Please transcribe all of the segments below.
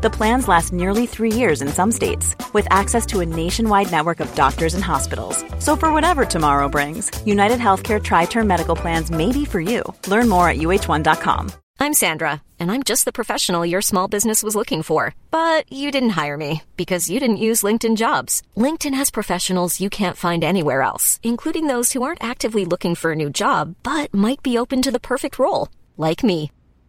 The plans last nearly three years in some states, with access to a nationwide network of doctors and hospitals. So, for whatever tomorrow brings, United Healthcare Tri Term Medical Plans may be for you. Learn more at uh1.com. I'm Sandra, and I'm just the professional your small business was looking for. But you didn't hire me because you didn't use LinkedIn jobs. LinkedIn has professionals you can't find anywhere else, including those who aren't actively looking for a new job but might be open to the perfect role, like me.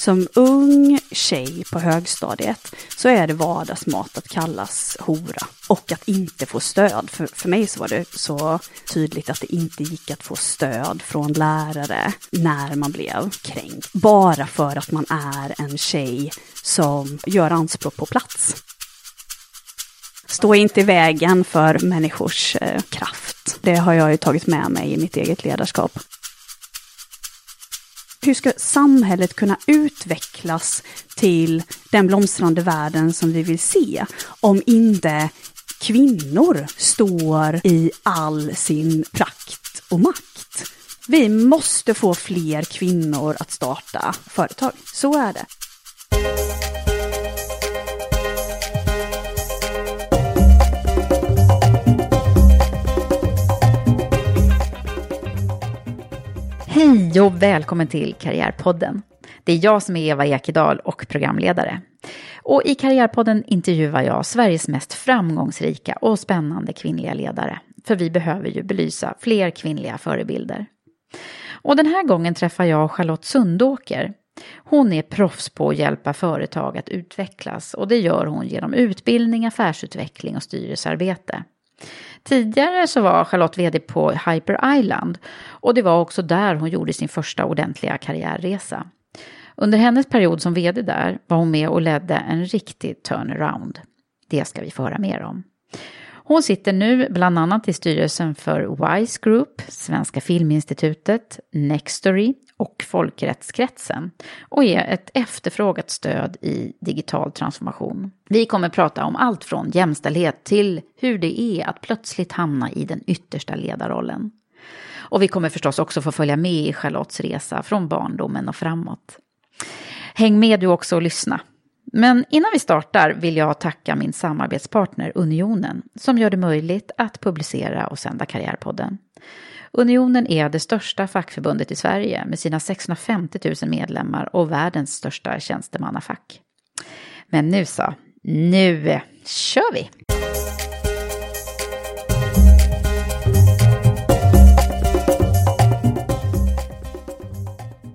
Som ung tjej på högstadiet så är det vardagsmat att kallas hora och att inte få stöd. För, för mig så var det så tydligt att det inte gick att få stöd från lärare när man blev kränkt. Bara för att man är en tjej som gör anspråk på plats. Stå inte i vägen för människors eh, kraft. Det har jag ju tagit med mig i mitt eget ledarskap. Hur ska samhället kunna utvecklas till den blomstrande världen som vi vill se om inte kvinnor står i all sin prakt och makt? Vi måste få fler kvinnor att starta företag. Så är det. Hej och välkommen till Karriärpodden. Det är jag som är Eva Ekedal och programledare. Och i Karriärpodden intervjuar jag Sveriges mest framgångsrika och spännande kvinnliga ledare. För vi behöver ju belysa fler kvinnliga förebilder. Och den här gången träffar jag Charlotte Sundåker. Hon är proffs på att hjälpa företag att utvecklas och det gör hon genom utbildning, affärsutveckling och styrelsearbete. Tidigare så var Charlotte vd på Hyper Island och det var också där hon gjorde sin första ordentliga karriärresa. Under hennes period som vd där var hon med och ledde en riktig turnaround. Det ska vi få höra mer om. Hon sitter nu bland annat i styrelsen för WISE Group, Svenska Filminstitutet, Nextory och Folkrättskretsen och är ett efterfrågat stöd i digital transformation. Vi kommer prata om allt från jämställdhet till hur det är att plötsligt hamna i den yttersta ledarrollen. Och vi kommer förstås också få följa med i Charlottes resa från barndomen och framåt. Häng med du också och lyssna. Men innan vi startar vill jag tacka min samarbetspartner Unionen som gör det möjligt att publicera och sända Karriärpodden. Unionen är det största fackförbundet i Sverige med sina 650 000 medlemmar och världens största tjänstemannafack. Men nu så, nu kör vi!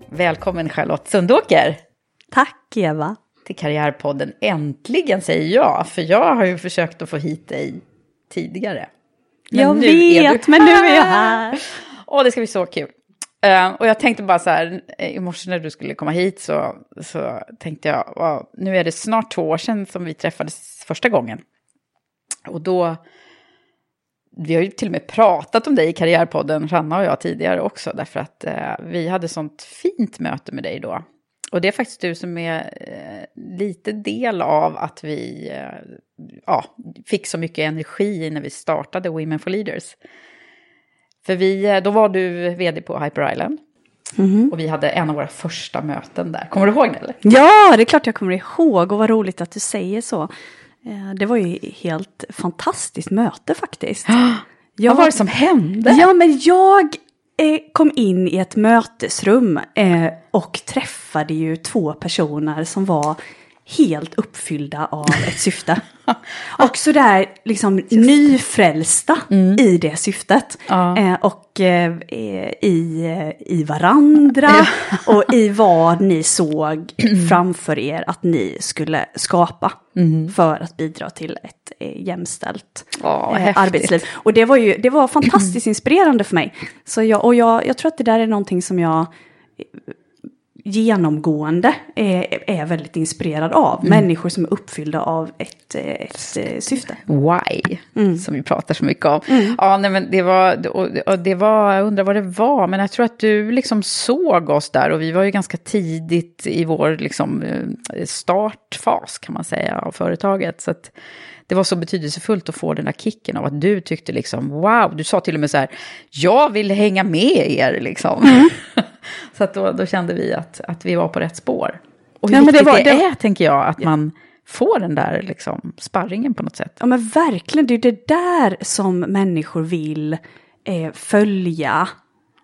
Välkommen Charlotte Sundåker! Tack Eva! till Karriärpodden. Äntligen säger jag, för jag har ju försökt att få hit dig tidigare. Men jag vet, men nu är jag här. Åh, det ska bli så kul. Uh, och jag tänkte bara så här, i morse när du skulle komma hit så, så tänkte jag, wow, nu är det snart två år sedan som vi träffades första gången. Och då, vi har ju till och med pratat om dig i Karriärpodden, Ranna och jag tidigare också, därför att uh, vi hade sånt fint möte med dig då. Och det är faktiskt du som är eh, lite del av att vi eh, ja, fick så mycket energi när vi startade Women for Leaders. För vi, eh, då var du vd på Hyper Island. Mm. Och vi hade en av våra första möten där. Kommer du ihåg det? Eller? Ja, det är klart jag kommer ihåg. Och vad roligt att du säger så. Det var ju helt fantastiskt möte faktiskt. Jag, vad var det som hände? Ja, men jag Eh, kom in i ett mötesrum eh, och träffade ju två personer som var helt uppfyllda av ett syfte. och sådär liksom nyfrälsta i det syftet. Ja. Eh, och eh, i, i varandra och i vad ni såg framför er att ni skulle skapa. För att bidra till ett eh, jämställt häftigt. arbetsliv. Och det var ju det var fantastiskt inspirerande för mig. Så jag, och jag, jag tror att det där är någonting som jag genomgående är, är väldigt inspirerad av. Människor som är uppfyllda av ett, ett, eh, syfte. Why, Mm. som vi pratar så mycket om. Ja, nej, men det var, och, och det var, jag undrar vad det var, men jag tror att du liksom såg oss där och vi var ju ganska tidigt i vår liksom, eh, startfas kan man säga av företaget. Så att det var så betydelsefullt att få den där kicken av att du tyckte liksom wow, du sa till och med så här, jag vill hänga med er liksom. Mm. så att då, då kände vi att, att vi var på rätt spår. Och hur Ja, men det viktigt det, var- det- är, tänker jag, att man får den där liksom, sparringen på något sätt. Ja men verkligen, det är det där som människor vill eh, följa.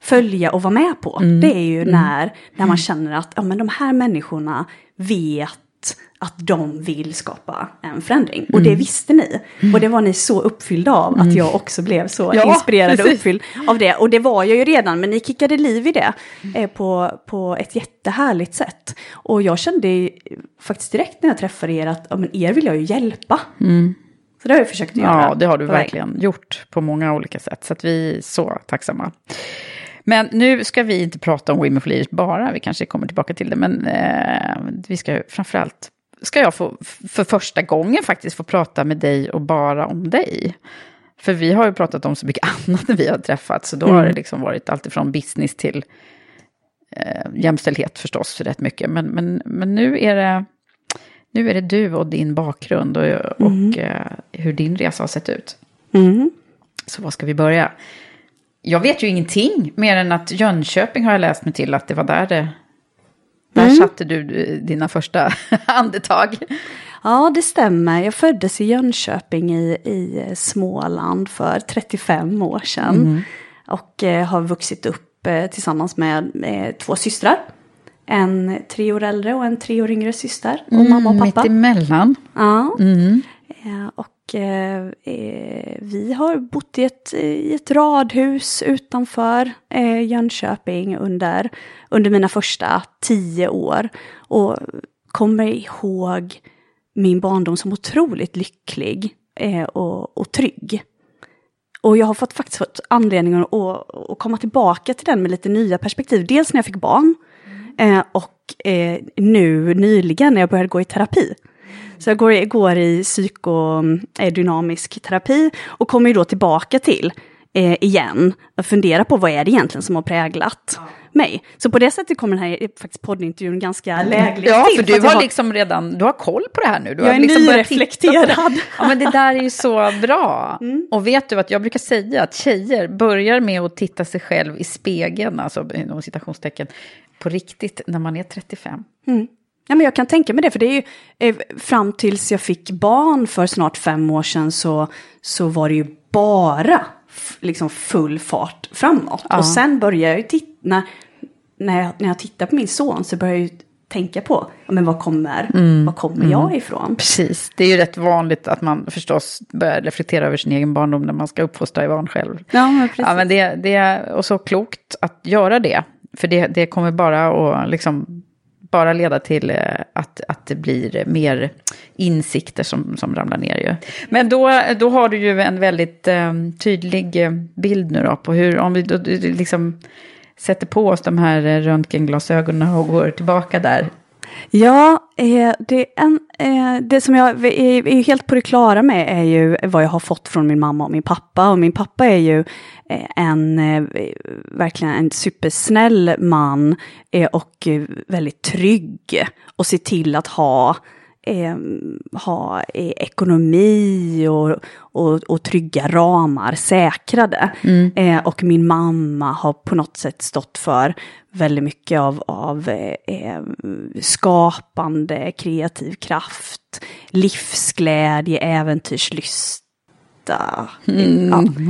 Följa och vara med på. Det är ju när, när man känner att ja, men de här människorna vet att de vill skapa en förändring. Och det visste ni. Och det var ni så uppfyllda av att jag också blev så Ja, inspirerad och precis. uppfylld av det. Och det var jag ju redan, men ni kickade liv i det eh, på, på ett jättehärligt sätt. Och jag kände faktiskt direkt när jag träffade er att ja, men er vill jag ju hjälpa. Så det har jag försökt göra. Ja, det har du verkligen gjort på många olika sätt. Så att vi är så tacksamma. Men nu ska vi inte prata om Women for Leaders bara, vi kanske kommer tillbaka till det. Men eh, vi ska framförallt, ska jag få för första gången faktiskt få prata med dig och bara om dig. För vi har ju pratat om så mycket annat när vi har träffats. Så då har det liksom varit allt ifrån business till eh, jämställdhet förstås, rätt mycket. Men, men, men nu är det... Nu är det du och din bakgrund och, och eh, hur din resa har sett ut. Mm. Så var ska vi börja? Jag vet ju ingenting mer än att Jönköping har jag läst mig till att det var där det... Där satte du eh, dina första andetag. Ja, det stämmer. Jag föddes i Jönköping i, i Småland för 35 år sedan. Och eh, har vuxit upp eh, tillsammans med eh, två systrar. En tre år äldre och en tre år yngre syster. Och mamma och pappa. Mitt emellan. Ja. Eh, Och eh, eh, vi har bott i ett, i ett radhus utanför eh, Jönköping under, under mina första tio år. Och kommer ihåg min barndom som otroligt lycklig eh, och, och trygg. Och jag har fått, faktiskt fått anledning att, att, komma tillbaka till den med lite nya perspektiv. Dels när jag fick barn eh, och eh, nu nyligen när jag började gå i terapi. Så jag går, går i psykodynamisk terapi och kommer ju då tillbaka till eh, igen och fundera på vad är det egentligen som har präglat mig. Så på det sättet kommer den här eh, faktiskt poddintervjun ganska lägligt Ja, till. för du att jag har liksom redan, du har koll på det här nu. Du Jag har är liksom nyreflekterad. Ja, men det där är ju så bra. Och vet du att jag brukar säga att tjejer börjar med att titta sig själv i spegeln, alltså inom citationstecken, på riktigt när man är 35. Ja, men jag kan tänka mig det, för det är ju eh, fram tills jag fick barn för snart fem år sedan så, så var det ju bara liksom full fart framåt. Och sen började jag ju titta, när, jag, när jag tittar på min son så börjar jag ju tänka på, ja, men var kommer, var kommer jag ifrån? Precis, det är ju rätt vanligt att man förstås börjar reflektera över sin egen barndom när man ska uppfostra barn själv. Ja, men precis. Ja, men det, det är och så klokt att göra det. För det, det kommer bara att liksom, bara leda till eh, att, att det blir mer insikter som, som ramlar ner ju. Men då, då har du ju en väldigt eh, tydlig eh, bild nu då på hur, om vi då, liksom sätter på oss de här eh, röntgenglasögonen och går tillbaka där. Ja, eh, det, en, eh, det som jag är, helt på det klara med är ju vad jag har fått från min mamma och min pappa. Och min pappa är ju eh, en, verkligen en supersnäll man och väldigt trygg. Och ser till att ha eh, ha eh, ekonomi och, och, och trygga ramar säkrade. Eh, och min mamma har på något sätt stått för väldigt mycket av, av eh, eh, skapande, kreativ kraft, livsglädje, äventyrslyst Ja.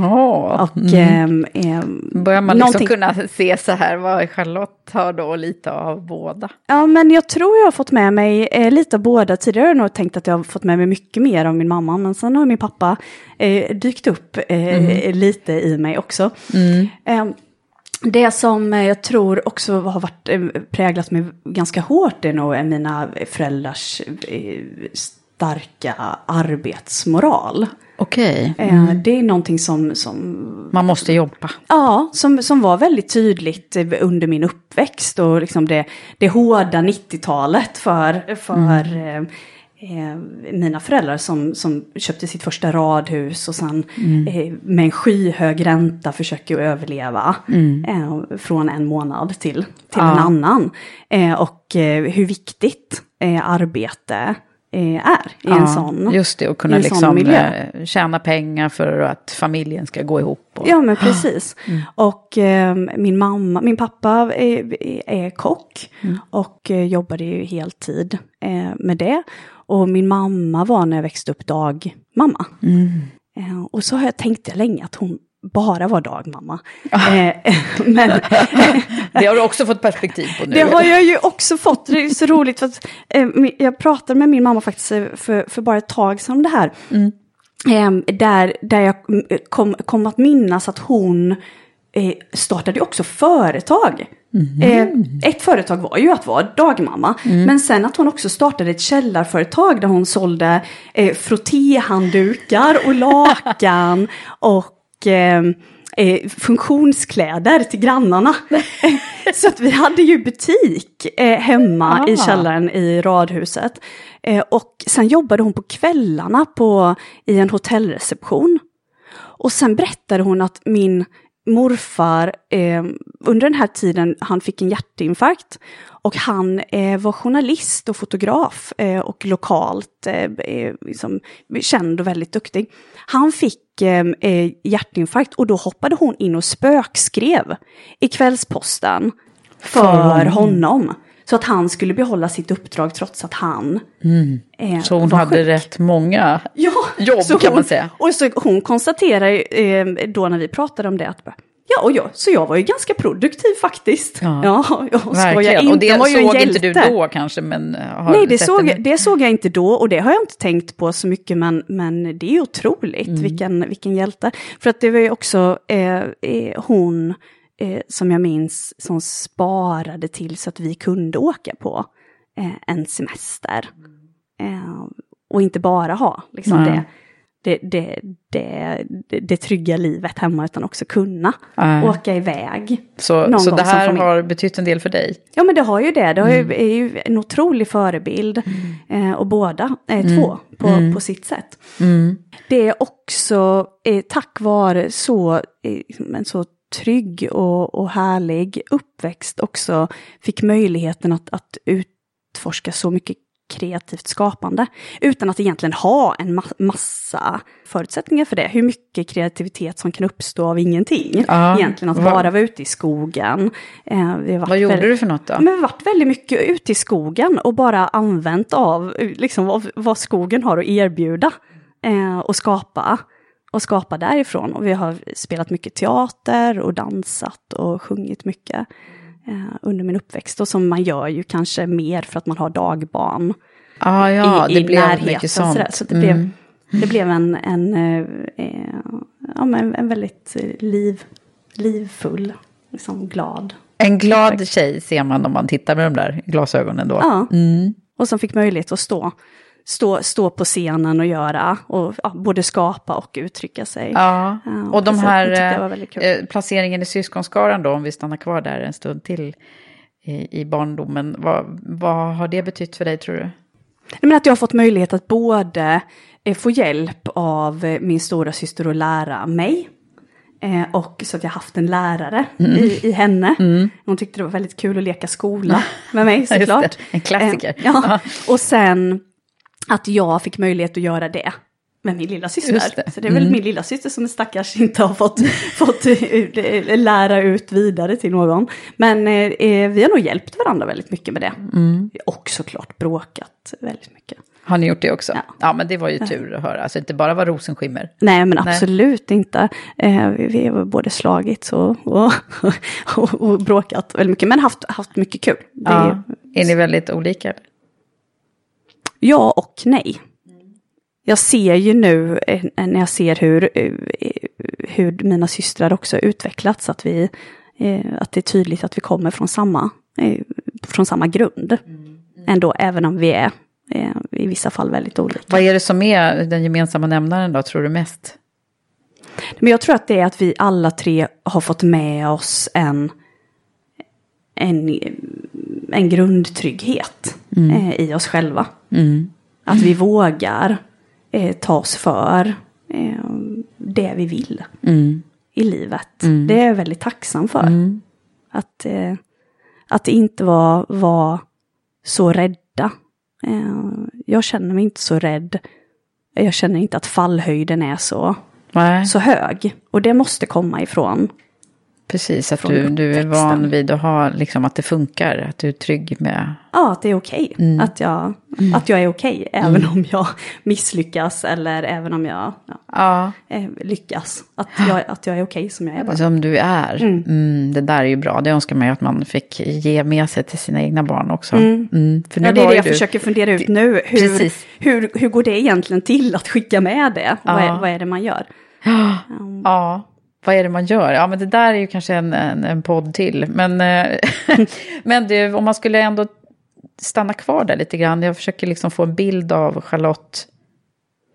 Ja. Och, ehm, ehm, Börjar man liksom någonting- kunna se så här vad Charlotte har då lite av båda? Ja, men jag tror jag har fått med mig eh, lite av båda. Tidigare har jag nog tänkt att jag har fått med mig mycket mer av min mamma, men sen har min pappa eh, dykt upp eh, lite i mig också. Eh, det som eh, jag tror också har varit, eh, präglat mig ganska hårt är nog eh, mina föräldrars starka arbetsmoral. Okej, Eh, Det är någonting som, som man måste jobba. Ja, som, som var väldigt tydligt eh, under min uppväxt och liksom det, det hårda 90-talet för, för eh, eh, mina föräldrar som, som köpte sitt första radhus och sen eh, med en skyhög ränta försöker överleva eh, från en månad till, till en annan. Och hur viktigt arbete är i en sån Just det, och kunna liksom miljö. eh, tjäna pengar för att familjen ska gå ihop. Och... Ja, men precis. Och eh, min mamma, min pappa är, är kock och eh, jobbade ju heltid eh, med det. Och min mamma var när jag växte upp dagmamma. Eh, och så har jag tänkt jag länge att hon bara var dagmamma. Eh, men Det har du också fått perspektiv på nu. det har jag ju också fått. Det är så roligt för att eh, jag pratade med min mamma faktiskt eh, för, för bara ett tag sedan om det här. Eh, där, där jag mm, kom, kom att minnas att hon startade också företag. Eh, ett företag var ju att vara dagmamma. Men sen att hon också startade ett källarföretag där hon sålde eh, frottéhanddukar och lakan och eh, eh, funktionskläder till grannarna. Så att vi hade ju butik eh, hemma i Ah. källaren i radhuset. Eh, och sen jobbade hon på kvällarna på, i en hotellreception. Och sen berättade hon att min morfar eh, under den här tiden, han fick en hjärtinfarkt. Och han eh, var journalist och fotograf eh, och lokalt eh, eh, liksom, känd och väldigt duktig. Han fick eh, hjärtinfarkt och då hoppade hon in och spökskrev i Kvällsposten för honom. Så att han skulle behålla sitt uppdrag trots att han eh, Så hon hade sjuk. rätt många Ja, jobb så kan hon, man säga. Och så hon konstaterar eh, då när vi pratade om det att ja, och jag, så jag var ju ganska produktiv faktiskt. Ja. Ja, jag skojar Verkligen. inte, Och det var ju såg inte du då kanske, men eh, Nej, det såg, en... det såg jag inte då och det har jag inte tänkt på så mycket, men, men det är otroligt Mm. vilken, vilken hjälte. För att det var ju också eh, eh, hon, eh, som jag minns, som sparade till så att vi kunde åka på eh, en semester. Eh, och inte bara ha liksom Nej. det, det, det, det, det, trygga livet hemma, utan också kunna Nej. åka iväg. Så, så det här har betytt en del för dig? Ja men det har ju det, det har ju, är ju en otrolig förebild. Eh, och båda är två på, på sitt sätt. Det är också eh, tack vare så, eh, så trygg och, och härlig uppväxt också fick möjligheten att, att utforska så mycket kreativt skapande. Utan att egentligen ha en ma- massa förutsättningar för det. Hur mycket kreativitet som kan uppstå av ingenting. Ja. Egentligen att Vad- bara vara ute i skogen. Eh, vi Vad gjorde väldigt- du för något då? men vi har varit väldigt mycket ute i skogen och bara använt av liksom, vad, vad skogen har att erbjuda. Eh, och skapa. Och skapa därifrån. Och vi har spelat mycket teater och dansat och sjungit mycket eh, under min uppväxt. Och som man gör ju kanske mer för att man har dagbarn Ah, ja, i, det i blev närheten. mycket sånt. sådär. Så det, Mm. blev, det blev en, en, eh, eh, ja, men en väldigt eh, liv, livfull, liksom glad En glad tjej ser man om man tittar med de där glasögonen då. Ja. Och som fick möjlighet att stå, stå, stå på scenen och göra, och ja, både skapa och uttrycka sig. Ja, Ja, och de här jag var väldigt kul. eh, placeringen i syskonskaran då, om vi stannar kvar där en stund till i, i barndomen, vad, vad har det betytt för dig tror du? Men att jag har fått möjlighet att både eh, få hjälp av eh, min stora syster att lära mig. Eh, och så att jag haft en lärare Mm. i, i henne. Hon tyckte det var väldigt kul att leka skola med mig såklart. en klassiker. Eh, ja. Och sen att jag fick möjlighet att göra det. med min lilla syster. Det. Så det är väl Mm. min lilla syster som stackars inte har fått, fått eh, lära ut vidare till någon. Men eh, eh, vi har nog hjälpt varandra väldigt mycket med det. Mm. Och såklart bråkat väldigt mycket. Har ni gjort det också? Ja, Ja. men det var ju tur att höra. Alltså inte bara var rosenskimmer. Nej, men Nej. absolut inte. Eh, vi, vi har både slagits och, och, och, och bråkat väldigt mycket. Men haft, haft mycket kul. Det, Ja. Är ni väldigt olika? Ja och nej. Jag ser ju nu eh, när jag ser hur, eh, hur mina systrar också utvecklats, att, vi, eh, att det är tydligt att vi kommer från samma, från samma grund. Ändå, även om vi är i vissa fall väldigt olika. Vad är det som är den gemensamma nämnaren då, tror du mest? Men jag tror att det är att vi alla tre har fått med oss en, en, en grundtrygghet eh, i oss själva. Att vi vågar eh, ta oss för eh, det vi vill i livet. Det är jag väldigt tacksam för. Att, eh, att inte vara var så rädda. Eh, jag känner mig inte så rädd. Jag känner inte att fallhöjden är så Nej, så hög. Och det måste komma ifrån. Precis. Att du, du är van vid att ha, liksom, att det funkar. Att du är trygg med... Ja, att det är okej. Att, jag, att jag är okej, även om jag misslyckas eller även om jag ja, Ja, eh, lyckas. Att jag, att jag är okej som jag är bara. som du är. Mm. det där är ju bra. Det önskar man ju att man fick ge med sig till sina egna barn också. Mm. För nu Ja, det är det jag du- försöker fundera ut nu. Hur, Precis. hur, hur går det egentligen till att skicka med det? Vad, Ja. är, vad är det man gör? Ja, vad är det man gör? Ja, men det där är ju kanske en, en, en podd till. Men, eh, men du, om man skulle ändå stanna kvar där lite grann. Jag försöker liksom få en bild av Charlotte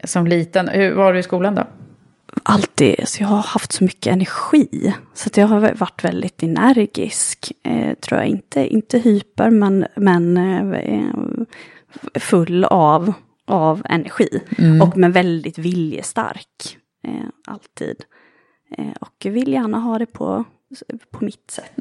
som liten. Hur var du i skolan då? alltid, så jag har haft så mycket energi. Så jag har varit väldigt energisk. Eh, tror jag inte, inte hyper men, men eh, full av, av energi. Och men väldigt viljestark. Eh, alltid. Eh, och vill gärna ha det på, på mitt sätt.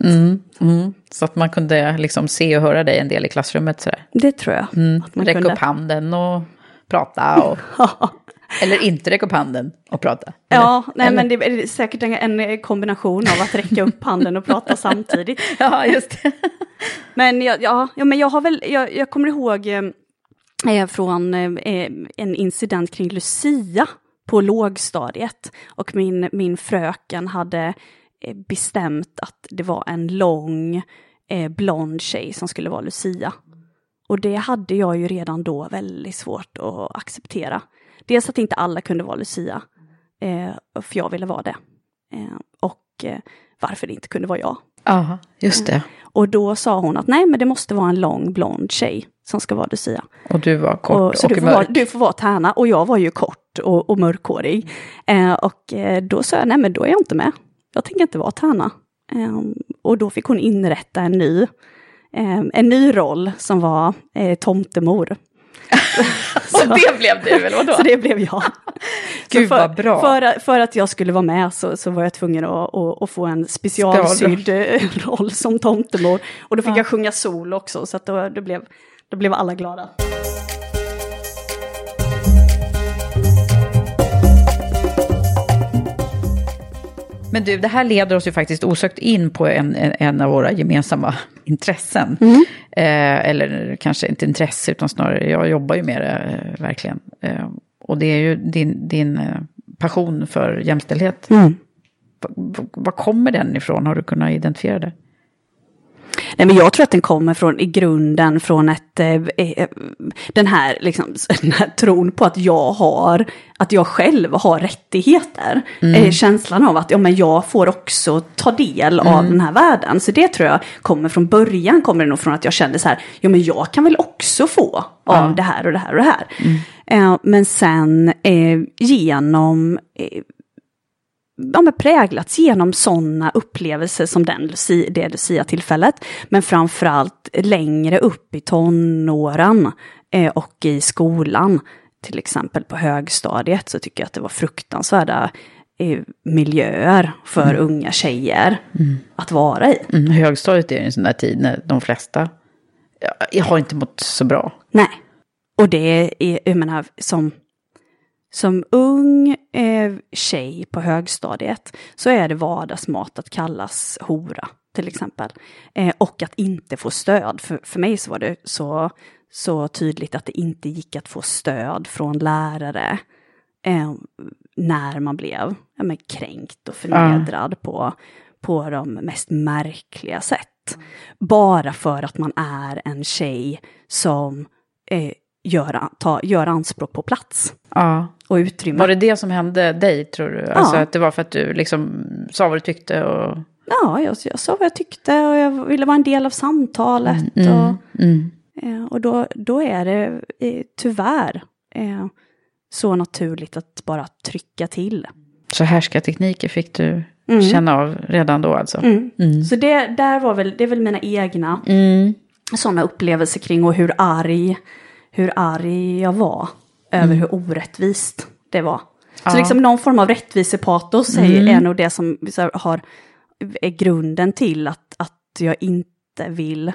Mm. Så att man kunde liksom se och höra dig en del i klassrummet sådär. Det tror jag. Att man Räcka kunde. upp handen och prata. Och, eller inte räcka upp handen och prata. Ja, nej, Eller? men det är säkert en, kombination av att räcka upp handen och prata samtidigt. Ja, just det. Men jag, ja, ja, men jag har väl, jag, jag kommer ihåg eh, eh, från eh, en incident kring Lucia på lågstadiet. Och min, min fröken hade eh, bestämt att det var en lång eh, blond tjej som skulle vara Lucia. Och det hade jag ju redan då väldigt svårt att acceptera. Dels att inte alla kunde vara Lucia, eh, för jag ville vara det. Eh, och eh, varför det inte kunde vara jag. Ja, just det. Och då sa hon att nej, men det måste vara en lång blond tjej som ska vara Lucia. Och du var kort och, Och, så du får, mörk. vara, du får vara Tärna. Och jag var ju kort och, och mörkhårig. Eh, och eh, då sa jag, nej men då är jag inte med. Jag tänker inte vara Tärna. Eh, och då fick hon inrätta en ny, eh, en ny roll som var eh, tomtemor. Och det blev du, eller vadå? Så det blev jag. Gud, Så för, vad bra. För, för att jag skulle vara med så, så var jag tvungen att, att, att få en specialsydd eh, roll som tomtemor. Och då fick jag sjunga sol också, så att då, då, blev, då blev alla glada. Men du, det här leder oss ju faktiskt osökt in på en, en, en av våra gemensamma intressen. Mm. Eh, eller kanske inte intresse, utan snarare, jag jobbar ju med det eh, verkligen. Eh, och det är ju din, din eh, passion för jämställdhet. Mm. Var, var kommer den ifrån? Har du kunnat identifiera det? Nej, men jag tror att den kommer från, i grunden från ett, eh, eh, den, här, liksom, den här tron på att jag har, att jag själv har rättigheter. Eh, känslan av att ja, men jag får också ta del av den här världen. Så det tror jag kommer från början, kommer det nog från att jag kände så här, ja men jag kan väl också få av det här och det här och det här. Eh, men sen eh, genom ja, men präglats genom sådana upplevelser som den, det Lucia-tillfället. Men framförallt längre upp i tonåren eh, och i skolan. Till exempel på högstadiet så tycker jag att det var fruktansvärda eh, miljöer för unga tjejer att vara i. Mm, högstadiet är en sån där tid när de flesta ja, jag har inte mått så bra. Nej. Och det är, jag menar, som, som ung eh, tjej på högstadiet så är det vardagsmat att kallas hora till exempel. Eh, och att inte få stöd. För, för mig så var det så, så tydligt att det inte gick att få stöd från lärare eh, när man blev ja, men, kränkt och förnedrad på, på de mest märkliga sätt. Bara för att man är en tjej som eh, gör, ta, gör anspråk på plats Ja. och utrymme. Var det det som hände dig, tror du? Alltså att det var för att du liksom sa vad du tyckte och... Ja, jag, jag sa vad jag tyckte och jag ville vara en del av samtalet. och Mm. eh, och då, då är det eh, tyvärr eh, så naturligt att bara trycka till. Så härskartekniker fick du Mm. känna av redan då alltså? Så det, där var väl, det är väl mina egna Mm. sådana upplevelser kring och hur arg, hur arg jag var över hur orättvist det var. Så liksom någon form av rättvisepatos är, är nog det som här, har, är grunden till att, att jag inte vill,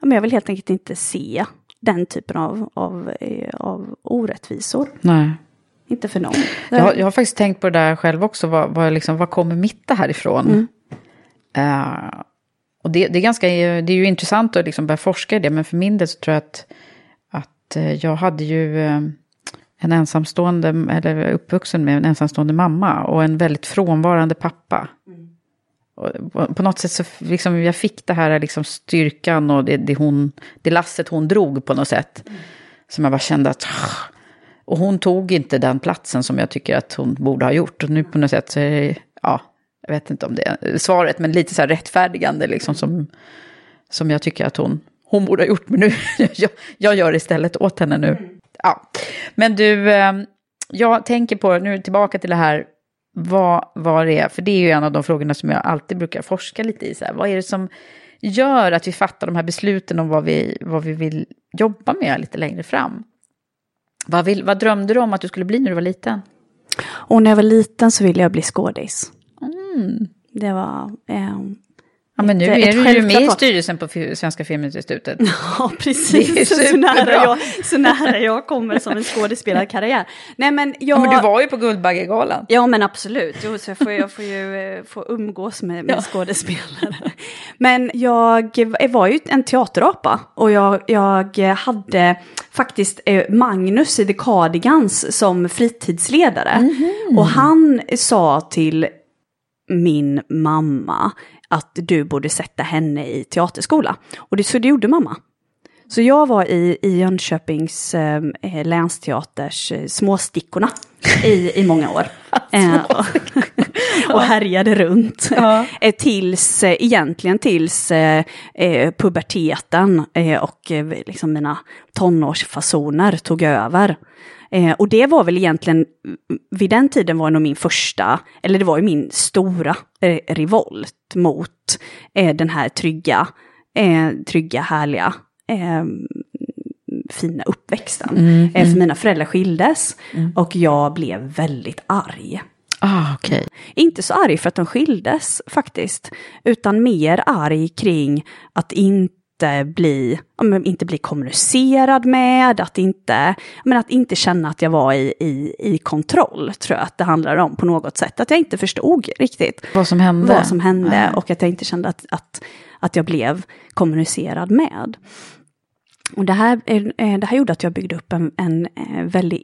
ja, men jag vill helt enkelt inte se den typen av, av, eh, av orättvisor. Nej. Inte för någon. Jag, har- jag har faktiskt tänkt på det där själv också. Vad, vad, liksom, vad kommer mitt det härifrån? Eh, och det, det, är ganska, det är ju intressant att liksom börja forska i det. Men för min del så tror jag att, att eh, jag hade ju eh, en ensamstående, eller uppvuxen med en ensamstående mamma. Och en väldigt frånvarande pappa. Och på- något sätt så liksom jag fick det här liksom styrkan och det, det, hon, det lasset hon drog på något sätt. Som jag bara kände att... Ah. Och hon tog inte den platsen som jag tycker att hon borde ha gjort. Och nu på något sätt så är det, ja, jag vet inte om det är svaret, men lite så här rättfärdigande liksom som, som jag tycker att hon, hon borde ha gjort. Men nu, jag, jag gör istället åt henne nu. Ja. Men du, eh, jag tänker på, nu tillbaka till det här, vad, vad det är, för det är ju en av de frågorna som jag alltid brukar forska lite i. Så här, vad är det som gör att vi fattar de här besluten om vad vi, vad vi vill jobba med lite längre fram? Vad, vill, vad drömde du om att du skulle bli när du var liten? Och när jag var liten så ville jag bli skådis. Det var... ehm, Ja, men nu ett- är du ju med i styrelsen på Svenska Filminstitutet. Ja, precis. Så nära, jag, så nära jag kommer som en skådespelarkarriär. Nej, men jag... Ja, men du var ju på Guldbaggegalan. Ja, men absolut. Jo, så jag får, jag får ju eh, få umgås med, med skådespelare. Men jag var ju en teaterapa och jag, jag hade faktiskt eh, Magnus i The Cardigans som fritidsledare. Och han sa till min mamma att du borde sätta henne i teaterskola. Och det, så det gjorde mamma. Så jag var i, i Jönköpings eh, eh, länsteaters eh, Småstickorna i, i många år. Eh, och, och härjade runt. Eh, tills, eh, egentligen tills eh, eh, puberteten eh, och liksom mina tonårsfasoner tog över. Eh, och det var väl egentligen, vid den tiden var nog min första, eller det var ju min stora eh, revolt mot eh, den här trygga, eh, trygga, härliga, eh, fina uppväxten. Eh, för mina föräldrar skildes och jag blev väldigt arg. Ah, okej. Inte så arg för att de skildes faktiskt, utan mer arg kring att inte bli, ja, men inte bli kommunicerad med, att inte, men att inte känna att jag var i, i, i kontroll, tror jag att det handlar om på något sätt. Att jag inte förstod riktigt Vad som hände. vad som hände och att jag inte kände att, att, att jag blev kommunicerad med. Och det här, eh, det här gjorde att jag byggde upp en, en eh, väldig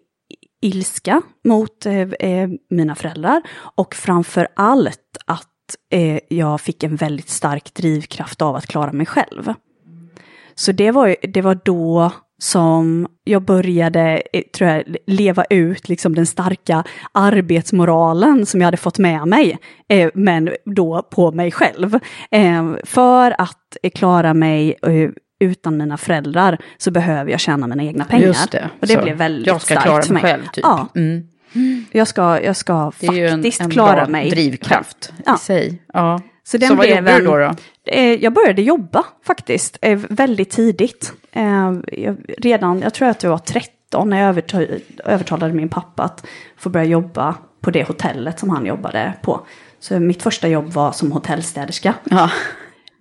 ilska mot eh, eh, mina föräldrar och framför allt att eh, jag fick en väldigt stark drivkraft av att klara mig själv. Så det var, det var då som jag började, eh, tror jag, leva ut liksom den starka arbetsmoralen som jag hade fått med mig, eh, men då på mig själv. Eh, för att eh, klara mig eh, utan mina föräldrar så behöver jag tjäna mina egna pengar. Just det. Och det Så, blev väldigt jag ska starkt klara för mig mig. själv, typ. Ja, Mm. jag ska, jag ska Det är ju en, faktiskt en klara bra mig. drivkraft Ja. i sig. Ja. Så den Så vad gjorde du då? då? Eh, Jag började jobba faktiskt, eh, väldigt tidigt. Eh, redan, jag tror att jag var 13 när jag överta- övertalade min pappa att få börja jobba på det hotellet som han jobbade på. Så mitt första jobb var som hotellstäderska. Ja.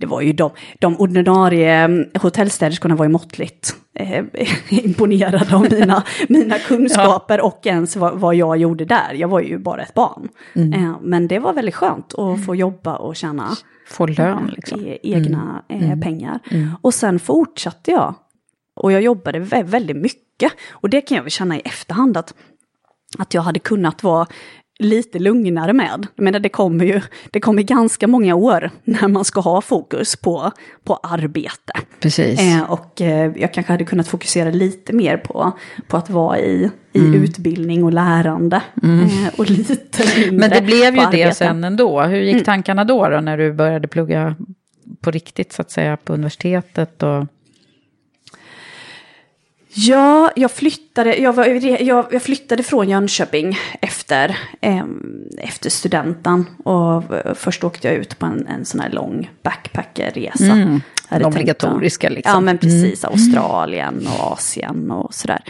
Det var ju de, de ordinarie mm, hotellstäderskorna var ju måttligt eh, imponerad av mina, mina kunskaper ja. och ens vad, vad, jag gjorde där. Jag var ju bara ett barn. Mm. Eh, men det var väldigt skönt att mm. få jobba och tjäna Få lön liksom. E egna mm. Eh, pengar. Mm. Och sen fortsatte jag. Och jag jobbade väldigt mycket. Och det kan jag väl känna i efterhand att, att jag hade kunnat vara lite lugnare med. Jag menar, det kommer ju det kommer ganska många år när man ska ha fokus på, på arbete. Precis. Eh, och eh, jag kanske hade kunnat fokusera lite mer på, på att vara i, i mm. utbildning och lärande. Mm. Eh, och lite mindre Men det blev ju det sen ändå. Hur gick mm. tankarna då, då när du började plugga på riktigt så att säga på universitetet? Och... Ja, jag flyttade, jag, var, jag, jag flyttade från Jönköping efter, eh, efter studenten. Och först åkte jag ut på en, en sån här lång backpackerresa. Mm, den obligatoriska liksom. Ja, men precis. Mm. Australien och Asien och sådär.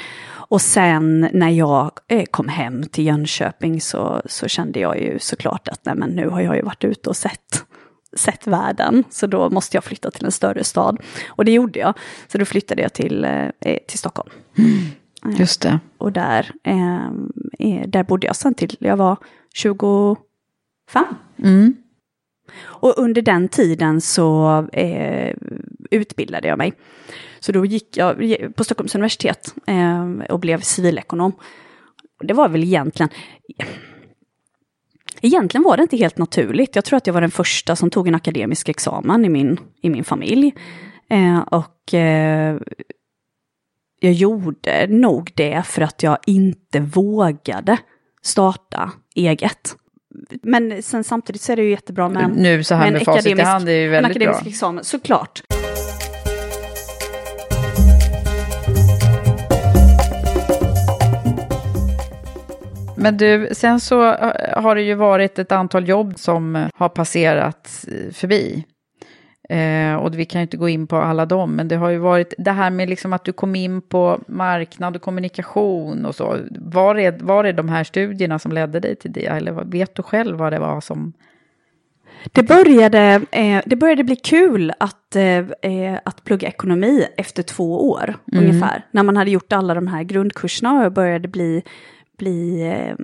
Och sen när jag eh, kom hem till Jönköping så, så kände jag ju såklart att nej, men nu har jag ju varit ute och sett sett världen, så då måste jag flytta till en större stad. Och det gjorde jag, så då flyttade jag till, eh, till Stockholm. Mm. Just det. Och där, eh, där bodde jag sen till jag var 25. Mm. Och under den tiden så eh, utbildade jag mig. Så då gick jag på Stockholms universitet eh, och blev civilekonom. Det var väl egentligen, Egentligen var det inte helt naturligt. Jag tror att jag var den första som tog en akademisk examen i min, i min familj. Eh, och eh, jag gjorde nog det för att jag inte vågade starta eget. Men sen samtidigt så är det ju jättebra med, nu så här med, med facit i hand är ju väldigt en akademisk bra. examen, såklart. Men du, sen så har det ju varit ett antal jobb som har passerat förbi. Eh, och vi kan ju inte gå in på alla dem, men det har ju varit det här med liksom att du kom in på marknad och kommunikation och så. Var är, var är de här studierna som ledde dig till det? Eller vet du själv vad det var som... Det började, eh, det började bli kul att, eh, att plugga ekonomi efter två år mm. ungefär. När man hade gjort alla de här grundkurserna och började bli bli, eh,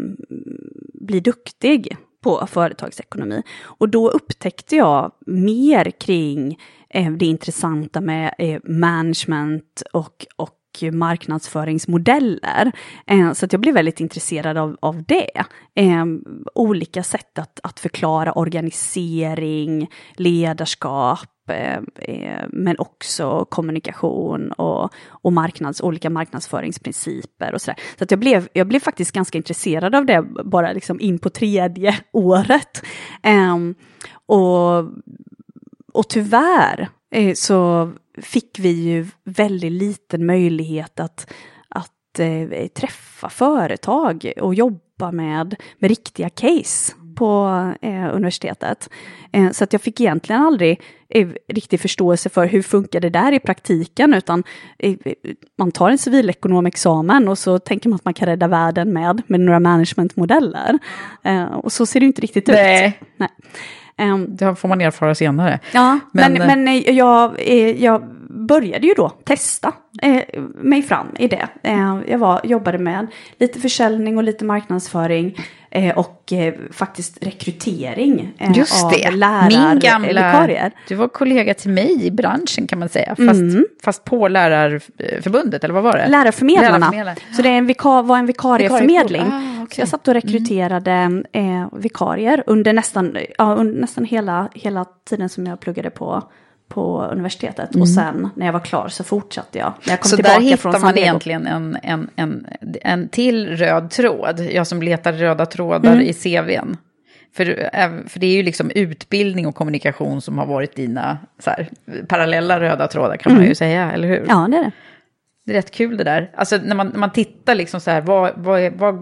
bli duktig på företagsekonomi. Och då upptäckte jag mer kring eh, det intressanta med eh, management och, och marknadsföringsmodeller. Så att jag blev väldigt intresserad av, av det. Olika sätt att, att förklara organisering, ledarskap, Eh, eh, men också kommunikation och, och marknads, olika marknadsföringsprinciper och sådär. Så att jag, blev, jag blev faktiskt ganska intresserad av det bara liksom in på tredje året. Um, och, och tyvärr eh, så fick vi ju väldigt liten möjlighet att, att träffa företag och jobba med, med riktiga case på eh, universitetet. Eh, så att jag fick egentligen aldrig eh, riktig förståelse för hur funkar det där i praktiken, utan eh, man tar en civilekonomexamen och så tänker man att man kan rädda världen med, med några managementmodeller. Eh, och så ser det inte riktigt Nej. ut. Nej. Um, det får man erfara senare. Ja, men, men, men eh, jag, jag började ju då testa eh, mig fram i det. Eh, jag var, jobbade med lite försäljning och lite marknadsföring eh, och eh, faktiskt rekrytering eh, Just av det. lärar, Min gamla, vikarier. Du var kollega till mig i branschen kan man säga, fast, mm. fast på Lärarförbundet, eller vad var det? Lärarförmedlarna. Lärarförmedlarna. Så det en vika, var en vikarieförmedling. Ah, okay. Så jag satt och rekryterade mm. vikarier under nästan, ja, under nästan hela, hela tiden som jag pluggade på på universitetet. Mm. Och sen när jag var klar så fortsatte jag. jag kom så där hittar man egentligen en, en, en, en till röd tråd. Jag som letar röda trådar mm. i CVn. För, för det är ju liksom utbildning och kommunikation som har varit dina här, parallella röda trådar kan mm. man ju säga, eller hur? Ja, det är det. Det är rätt kul det där. Alltså när man, när man tittar liksom så här, vad, vad, vad,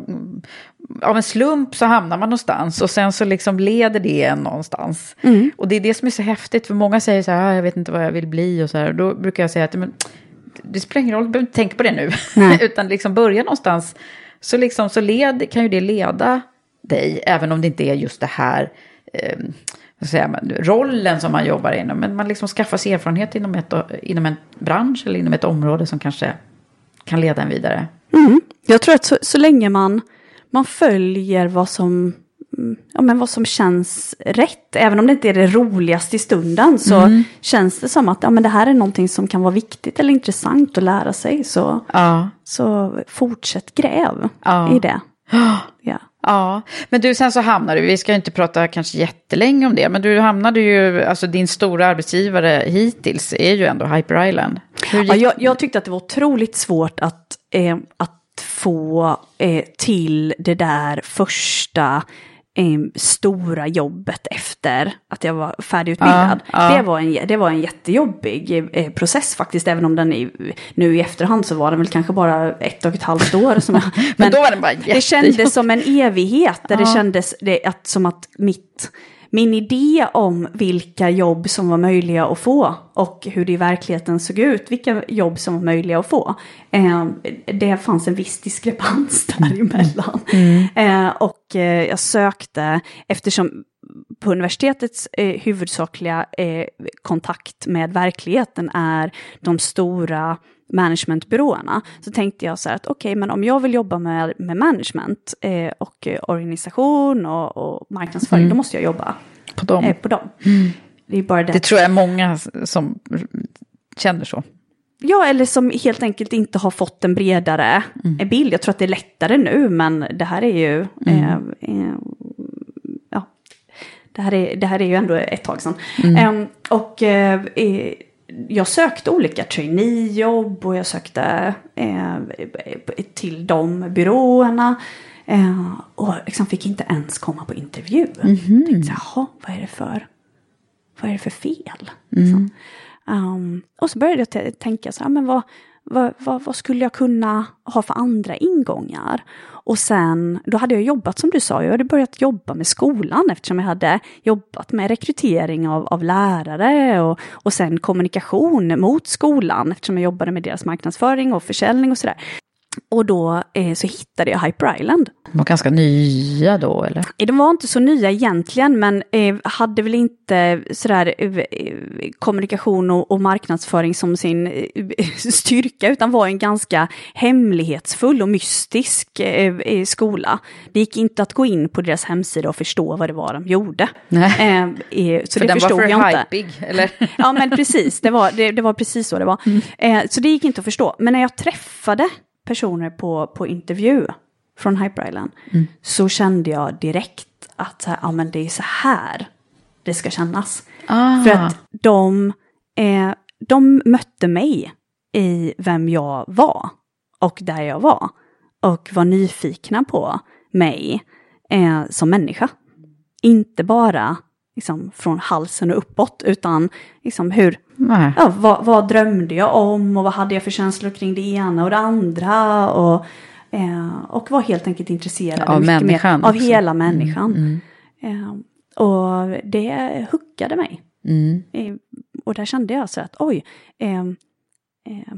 av en slump så hamnar man någonstans och sen så liksom leder det en någonstans. Mm. Och det är det som är så häftigt, för många säger så här, ah, jag vet inte vad jag vill bli och så här. Och då brukar jag säga att men, det spelar ingen roll, du behöver inte tänka på det nu. Utan liksom börja någonstans, så, liksom, så led, kan ju det leda dig, även om det inte är just det här eh, man, rollen som man jobbar inom. Men man liksom skaffar sig erfarenhet inom, ett, inom en bransch eller inom ett område som kanske kan leda en vidare. Mm. Jag tror att så, så länge man, man följer vad som, mm, ja, men vad som känns rätt, även om det inte är det roligaste i stunden, så Mm. känns det som att ja, men det här är någonting som kan vara viktigt eller intressant att lära sig. Så, Ja. så fortsätt gräv Ja. i det. Ja. Ja, men du sen så hamnade du, vi ska inte prata kanske jättelänge om det, men du hamnade ju, alltså din stora arbetsgivare hittills är ju ändå Hyper Island. Ja, jag, jag tyckte att det var otroligt svårt att, eh, att få eh, till det där första eh, stora jobbet efter att jag var färdigutbildad. Ja, ja. Det, var en, det var en jättejobbig eh, process faktiskt, även om den i, nu i efterhand så var den väl kanske bara ett och ett halvt år. Som jag, men då var den bara det kändes som en evighet, där det Ja. kändes det, att, som att mitt, min idé om vilka jobb som var möjliga att få och hur det i verkligheten såg ut, vilka jobb som var möjliga att få, eh, det fanns en viss diskrepans däremellan. Eh, och eh, jag sökte, eftersom på universitetets eh, huvudsakliga eh, kontakt med verkligheten är de stora managementbyråerna, så tänkte jag så här att okej, men om jag vill jobba med, med management eh, och eh, organisation och, och marknadsföring, då måste jag jobba på dem. eh, på dem. Det är bara det. Det tror jag är många som känner så. Ja, eller som helt enkelt inte har fått en bredare eh, bild. Jag tror att det är lättare nu, men det här är ju... Eh, eh, ja, det här, är, det här är ju ändå ett tag sedan. Eh, och eh, eh, jag sökte olika traineejobb och jag sökte eh, till de byråerna. Eh, och liksom fick inte ens komma på intervju. Tänkte, så här, Jaha, vad är det för, vad är det för fel? Liksom. Um, och så började jag tänka så här, men vad, vad, vad, vad skulle jag kunna ha för andra ingångar? Och sen, då hade jag jobbat som du sa, jag hade börjat jobba med skolan eftersom jag hade jobbat med rekrytering av, av lärare och, och sen kommunikation mot skolan eftersom jag jobbade med deras marknadsföring och försäljning och sådär. Och då eh, så hittade jag Hyper Island. De var ganska nya då, eller? Eh, De var inte så nya egentligen, men eh, hade väl inte sådär eh, kommunikation och, och marknadsföring som sin eh, styrka, utan var en ganska hemlighetsfull och mystisk eh, skola. Det gick inte att gå in på deras hemsida och förstå vad det var de gjorde. Nej. Så För det den var förstod för jag inte. hypig, eller? Ja, men precis. Det var, det, det var precis så det var. Eh, så det gick inte att förstå. Men när jag träffade personer på, på intervju från Hyper Island så kände jag direkt att så här, ja, men det är så här det ska kännas. Ah. För att de, eh, de mötte mig i vem jag var och där jag var. Och var nyfikna på mig eh, som människa. Inte bara liksom, från halsen och uppåt, utan liksom hur, Nej. ja, vad, vad drömde jag om och vad hade jag för känslor kring det ena och det andra. Och, eh, och var helt enkelt intresserad Av människan mer av också. Mm, hela människan. Eh, och det huckade mig. Mm. Eh, och där kände jag så att oj, eh,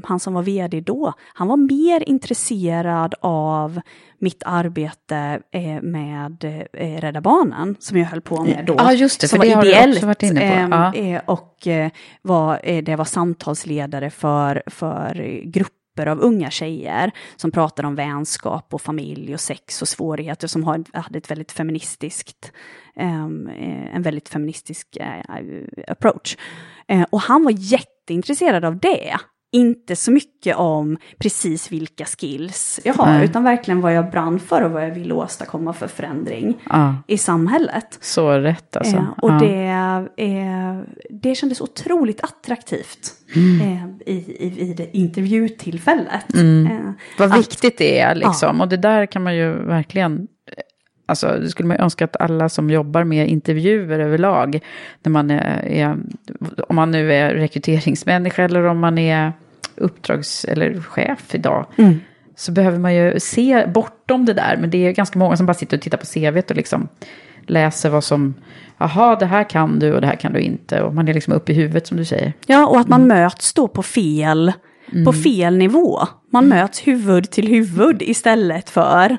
han som var vd då, han var mer intresserad av mitt arbete eh, med eh, Rädda Barnen, som jag höll på med då. Ja, just det, som för det var har du ideellt. också varit inne på. ehm, Ja. eh, och eh, var, eh, det var samtalsledare för, för grupper av unga tjejer som pratade om vänskap och familj och sex och svårigheter som har, hade ett väldigt feministiskt, ehm, eh, en väldigt feministisk eh, approach. Eh, och han var jätteintresserad av det. Inte så mycket om precis vilka skills jag har, Nej. utan verkligen vad jag brann för och vad jag ville åstadkomma för förändring Ja. i samhället. Så rätt alltså. Eh, och Ja. det, eh, det kändes otroligt attraktivt Mm. eh, i, i, i det intervjutillfället. Mm. Eh, Vad att- viktigt det är liksom. Och det där kan man ju verkligen... Alltså, det skulle man ju önska att alla som jobbar med intervjuer överlag, när man är, är, om man nu är rekryteringsmänniska eller om man är uppdrags eller chef idag, så behöver man ju se bortom det där. Men det är ganska många som bara sitter och tittar på CVt och liksom läser vad som, jaha, det här kan du och det här kan du inte. Och man är liksom uppe i huvudet som du säger. Ja, och att man möts då på fel, på fel nivå. Man möts huvud till huvud istället för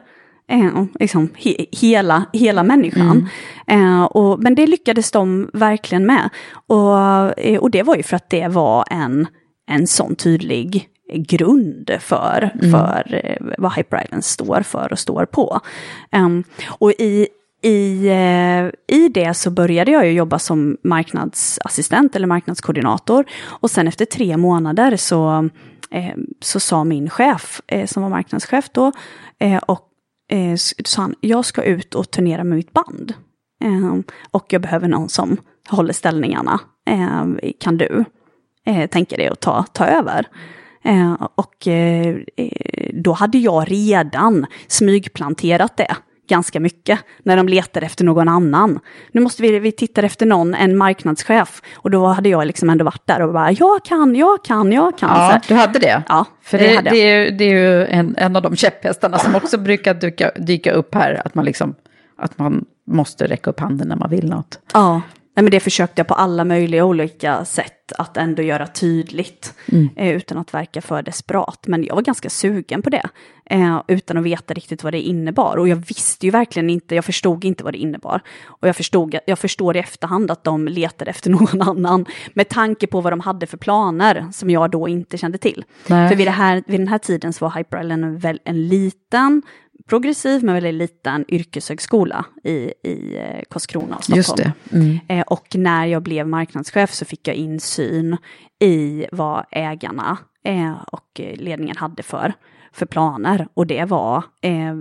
Eh, liksom he, hela, hela människan. Mm. Eh, och, men det lyckades de verkligen med. Och, eh, och det var ju för att det var en, en sån tydlig grund för, Mm. för eh, vad Hyper Island står för och står på. Em, och i, i, eh, I det så började jag ju jobba som marknadsassistent eller marknadskoordinator. Och sen efter tre månader så, eh, så sa min chef, som var marknadschef då, och eh, sa han, jag ska ut och turnera med mitt band. Eh, och jag behöver någon som håller ställningarna. Eh, kan du eh, tänka dig att ta, ta över? Ehm, eh, och eh, då hade jag redan smygplanterat det ganska mycket när de letade efter någon annan. Nu måste vi, vi titta efter någon, en marknadschef. Och då hade jag liksom ändå varit där och bara, jag kan, jag kan, jag kan. Ja, du hade det? Ja, För det det, hade det, jag. är, ju- det är ju en, en av de käpphästarna som också brukar dyka, dyka upp här, att man liksom, att man måste räcka upp handen när man vill något. Ja, nej, men det försökte jag på alla möjliga olika sätt att ändå göra tydligt. Eh, utan att verka för desperat. Men jag var ganska sugen på det. Eh, utan att veta riktigt vad det innebar. Och jag visste ju verkligen inte, jag förstod inte vad det innebar. Och jag, förstod, jag förstår i efterhand att de letade efter någon annan. Med tanke på vad de hade för planer som jag då inte kände till. Nej. För vid, här, vid den här tiden så var Hyper Island väl, en liten, progressiv men väldigt liten yrkeshögskola i, i eh, Karlskrona och Stockholm. Mm. Eh, och när jag blev marknadschef så fick jag insyn i vad ägarna eh, och ledningen hade för, för planer. Och det var eh,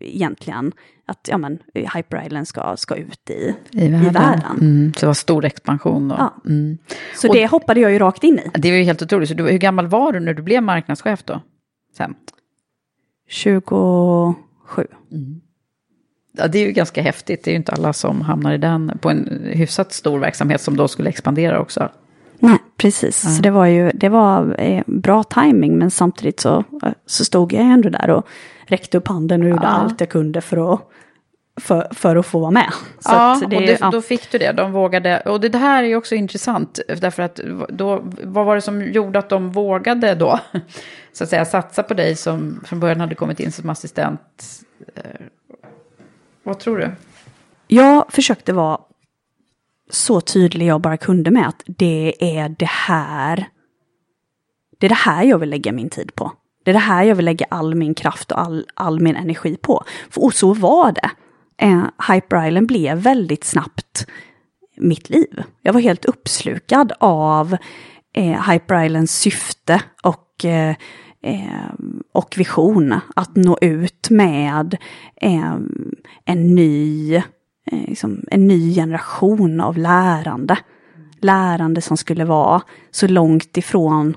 egentligen att ja, men, Hyper Island ska, ska ut i, I världen. världen. Mm. Så det var stor expansion. Och, Ja. mm. Så Och- det hoppade jag ju rakt in i. Det var ju helt otroligt. Så du, hur gammal var du när du blev marknadschef då? Sen? 27. Ja, det är ju ganska häftigt. Det är ju inte alla som hamnar i den på en hyfsat stor verksamhet som då skulle expandera också. Nej, precis. Så det var ju det var, eh, bra timing men samtidigt så, eh, så stod jag ändå där och räckte upp handen och gjorde Ja. allt jag kunde för att, för, för att få vara med. Så ja, att och det, ja. då fick du det. De vågade. Och det här är ju också intressant. Därför att då, vad var det som gjorde att de vågade då? Så att säga satsa på dig som från början hade kommit in som assistent. Eh, vad tror du? Jag försökte vara så tydlig jag bara kunde med att det är det här. Det är det här jag vill lägga min tid på. Det är det här jag vill lägga all min kraft och all, all min energi på. För, och så var det. Eh, Hyper Island blev väldigt snabbt mitt liv. Jag var helt uppslukad av eh, Hyper Islands syfte och, eh, eh, och vision. Att nå ut med eh, en ny eh, liksom en ny generation av lärande. Lärande som skulle vara så långt ifrån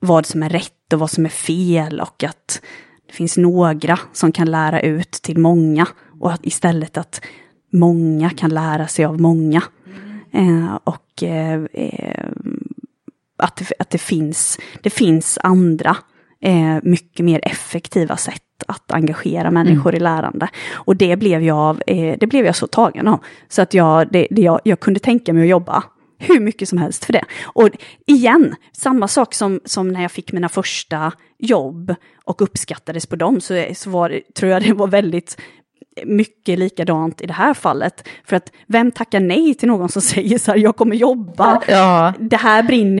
vad som är rätt och vad som är fel och att det finns några som kan lära ut till många och att istället att många kan lära sig av många. Eh, och eh, eh, att, det, att det, finns, det finns andra eh, mycket mer effektiva sätt att engagera människor i lärande. Och det blev jag, eh, det blev jag så tagen av. Så att jag, det, det, jag, jag kunde tänka mig att jobba hur mycket som helst för det. Och igen, samma sak som, som när jag fick mina första jobb och uppskattades på dem, så, så var det, tror jag det var väldigt mycket likadant i det här fallet. För att vem tackar nej till någon som säger så här, jag kommer jobba, Ja. det här brinner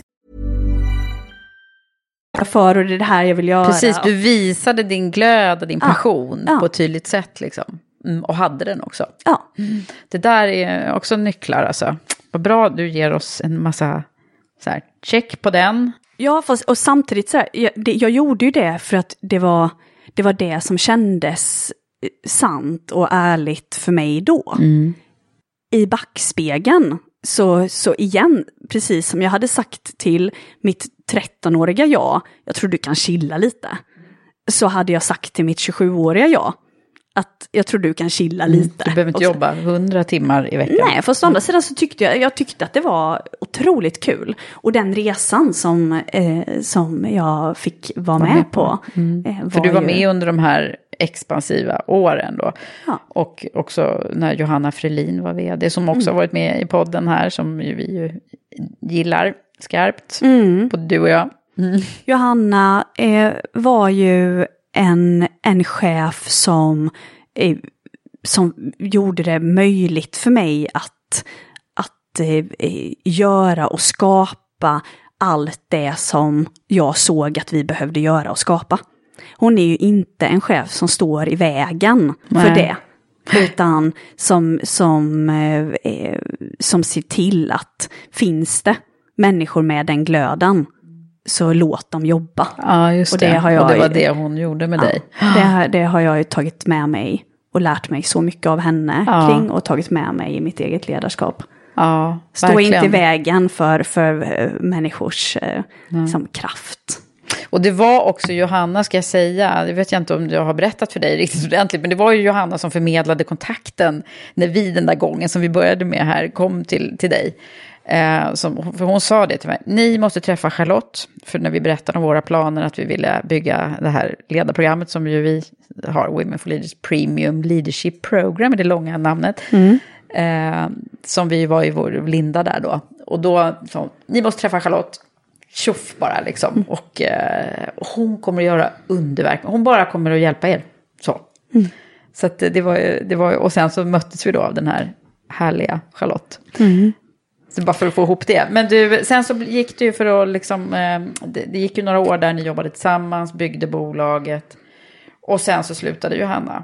För och det är det här jag vill göra. Precis, du visade din glöd och din passion ja. på ett tydligt sätt liksom. Mm, och hade den också. Ja. Det där är också nycklar alltså. Vad bra du ger oss en massa så här, check på den. Ja, fast, och samtidigt så här, jag, det, jag gjorde ju det för att det var det, var det som kändes eh, sant och ärligt för mig då. I backspegeln, så, så igen, precis som jag hade sagt till mitt 13-åriga jag, jag tror du kan chilla lite, så hade jag sagt till mitt 27-åriga jag, att jag tror du kan chilla lite. Du behöver inte också. jobba 100 timmar i veckan. Nej, fast å andra sidan så tyckte jag, jag tyckte att det var otroligt kul. Och den resan som, eh, som jag fick vara med, på. eh, För du var ju- med under de här expansiva åren då. Ja. Och också när Johanna Frelin var vd, som också Mm. varit med i podden här, som vi ju gillar skarpt, Mm. både du och jag. Johanna eh, var ju en, en chef som, eh, som gjorde det möjligt för mig att, att eh, eh, göra och skapa allt det som jag såg att vi behövde göra och skapa. Hon är ju inte en chef som står i vägen för Nej. det. Utan som, som, eh, eh, som ser till att finns det människor med den glöden så låt dem jobba. Ja, just Och det. det har jag och det var det hon gjorde med dig. Det, det har jag ju tagit med mig och lärt mig så mycket av henne Ja. kring och tagit med mig i mitt eget ledarskap. Ja, Stå verkligen. inte i vägen för, för eh, människors liksom, kraft. Och det var också Johanna, ska jag säga, det vet jag inte om jag har berättat för dig riktigt ordentligt, men det var ju Johanna som förmedlade kontakten när vi den där gången som vi började med här kom till, till dig. Eh, som, för hon sa det till mig, ni måste träffa Charlotte, för när vi berättade om våra planer att vi ville bygga det här ledarprogrammet som ju vi har, Women for Leaders Premium Leadership Program, är det långa namnet. Eh, som vi var i vår linda där då. Och då sa hon, ni måste träffa Charlotte, tjoff bara liksom. Och eh, hon kommer att göra underverk. Hon bara kommer att hjälpa er. Så. Så att det var, det var och sen så möttes vi då av den här härliga Charlotte. Så bara för att få ihop det. Men du, sen så gick det ju för att liksom, eh, det, det gick ju några år där ni jobbade tillsammans, byggde bolaget. Och sen så slutade Johanna.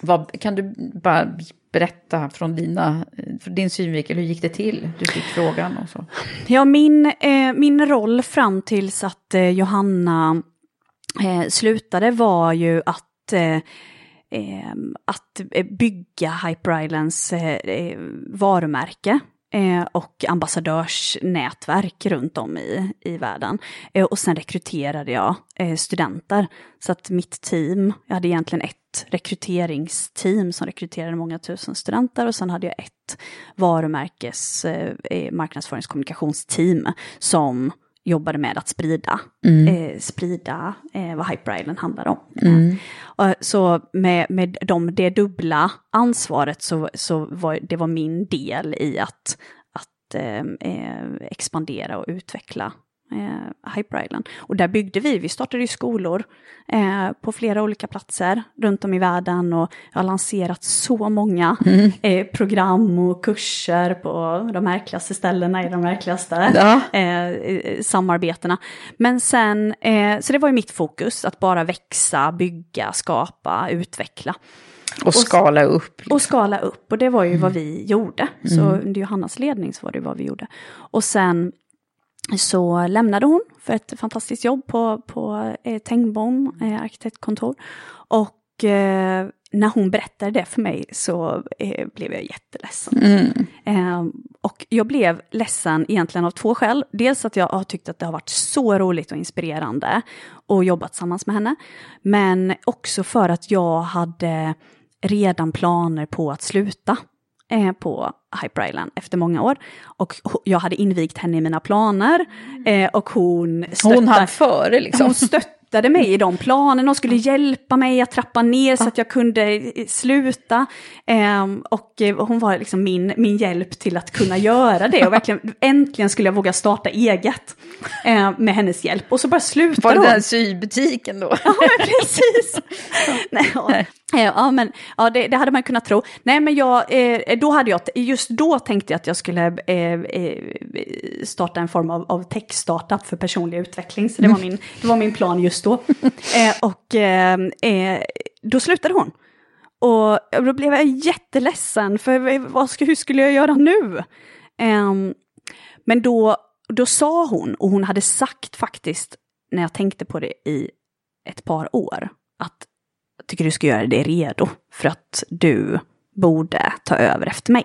Vad, kan du bara berätta från dina, från din synvinkel, hur gick det till? Du fick frågan och så. Ja, min, eh, min roll fram tills att eh, Johanna eh, slutade var ju att, Ehm, eh, att bygga Hyper Islands eh, eh varumärke eh, och ambassadörsnätverk runt om i, i världen. Eh, och sen rekryterade jag studenter. Så att mitt team, jag hade egentligen ett rekryteringsteam som rekryterade många tusen studenter och sen hade jag ett varumärkes marknadsföringskommunikationsteam som jobbade med att sprida, eh, sprida eh, vad Hyper Island handlar om. Eh, så med, med de, det dubbla ansvaret så, så var det var min del i att, att eh, eh, expandera och utveckla eh, Hyper Island. Och där byggde vi, vi startade ju skolor eh, på flera olika platser runt om i världen och jag har lanserat så många Mm. eh, program och kurser på de märkligaste ställena i de märkligaste Ja. eh, eh, samarbetena. Men sen, eh, så det var ju mitt fokus, att bara växa, bygga, skapa, utveckla. Och skala upp. Och skala upp, och det var ju vad Mm. vi gjorde. Så under Johannas ledning så var det vad vi gjorde. Och sen så lämnade hon för ett fantastiskt jobb på, på eh, Tengbom eh, arkitektkontor. Och eh, när hon berättade det för mig så eh, blev jag jätteledsen. Eh, och jag blev ledsen egentligen av två skäl. Dels att jag har tyckt att det har varit så roligt och inspirerande och jobbat tillsammans med henne. Men också för att jag hade redan planer på att sluta eh, på Hyper Island efter många år. Och jag hade invigt henne i mina planer. Eh, och hon Hon stöttade- hann före liksom. hon stöttade mig i de planerna och skulle hjälpa mig att trappa ner så att jag kunde eh, sluta. Ehm, och eh, hon var liksom min, min hjälp till att kunna göra det. Och verkligen, äntligen skulle jag våga starta eget eh, med hennes hjälp. Och så bara Var slutade det hon. den sybutiken då? Ja, precis. Nej, ja. Ja, men ja, det, det hade man kunnat tro. Nej, men jag, eh, då hade jag, just då tänkte jag att jag skulle eh, starta en form av, av tech-startup för personlig utveckling. Så det var min, det var min plan just då. Eh, och eh, eh, då slutade hon. Och då blev jag jätteledsen, för vad ska, hur skulle jag göra nu? Ehm, men då, då sa hon, och hon hade sagt faktiskt, när jag tänkte på det i ett par år, att jag tycker du ska göra dig redo för att du borde ta över efter mig.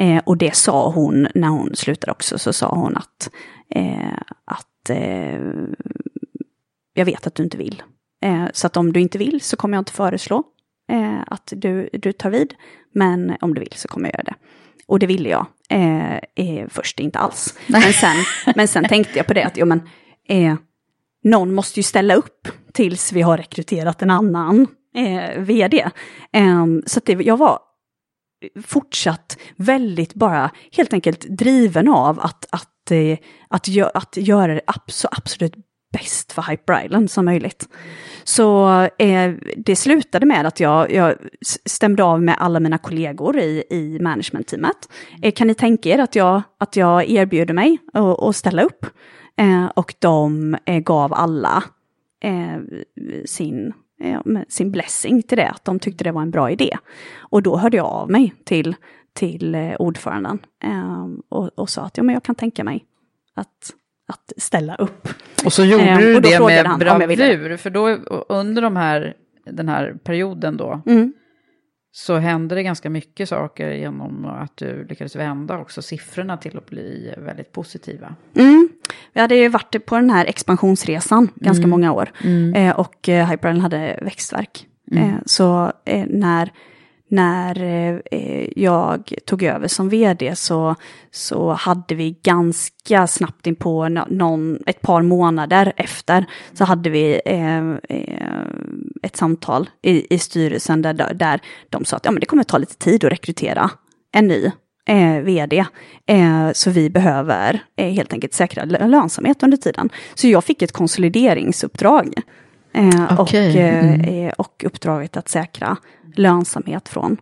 Eh, och det sa hon när hon slutade också, så sa hon att, eh, att eh, jag vet att du inte vill. Eh, så att om du inte vill så kommer jag inte föreslå eh, att du, du tar vid. Men om du vill så kommer jag göra det. Och det ville jag eh, eh, först inte alls. Men sen, men sen tänkte jag på det att jo, men, eh, någon måste ju ställa upp tills vi har rekryterat en annan eh, vd. Eh, så att det, jag var fortsatt väldigt bara helt enkelt driven av att, att, eh, att, gö att göra det abso absolut bäst för Hyper Island som möjligt. Så eh, det slutade med att jag, jag stämde av med alla mina kollegor i, i managementteamet. Eh, kan ni tänka er att jag, att jag erbjuder mig att att ställa upp? Eh, och de eh, gav alla eh, sin, eh, sin blessing till det, att de tyckte det var en bra idé. Och då hörde jag av mig till, till eh, ordföranden eh, och, och sa att ja, men jag kan tänka mig att, att ställa upp. Och så gjorde Eh, du det med bravur, för då under de här, den här perioden då, Mm. så hände det ganska mycket saker genom att du lyckades vända också siffrorna till att bli väldigt positiva. Mm. Vi hade ju varit på den här expansionsresan ganska många år. Eh, och eh, Hyper Island hade växtverk. Eh, så när, när eh, jag tog över som vd så, så hade vi ganska snabbt in på någon, ett par månader efter så hade vi eh, eh ett samtal i, i styrelsen där, där de sa att ja, men det kommer ta lite tid att rekrytera en ny eh, vd. Eh, så vi behöver eh, helt enkelt säkra lönsamhet under tiden. Så jag fick ett konsolideringsuppdrag. Eh, och, Okej, eh, mm. eh, och uppdraget att säkra lönsamhet från,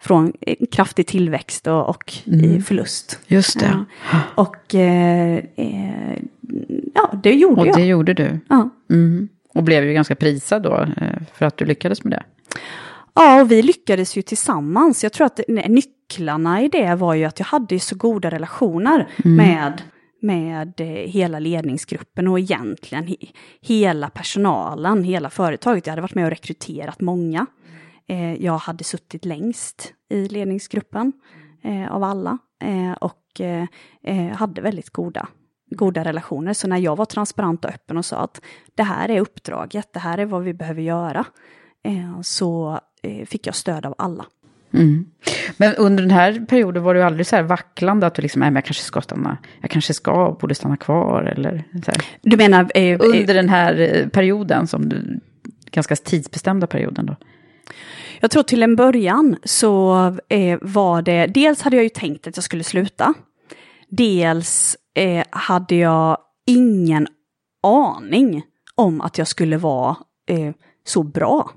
från eh, kraftig tillväxt och, och i förlust. Just det. Ja. Och ja, det gjorde Och jag. det gjorde du. Ja. Mm. Och blev ju ganska prisad då för att du lyckades med det. Ja, och vi lyckades ju tillsammans. Jag tror att nycklarna i det var ju att jag hade så goda relationer med, med eh, hela ledningsgruppen och egentligen he, hela personalen, hela företaget. Jag hade varit med och rekryterat många. Eh, jag hade suttit längst i ledningsgruppen eh, av alla eh, och eh, eh, hade väldigt goda goda relationer. Så när jag var transparent och öppen och sa att det här är uppdraget, det här är vad vi behöver göra, så fick jag stöd av alla. Mm. Men under den här perioden var du aldrig så här vacklande att du liksom, nej men jag kanske ska stanna, jag kanske ska, borde stanna kvar eller så här. Du menar... Eh, Under den här eh, perioden som du, ganska tidsbestämda perioden då. Jag tror till en början så eh, var det, dels hade jag ju tänkt att jag skulle sluta. dels eh, hade jag ingen aning om att jag skulle vara eh, så bra.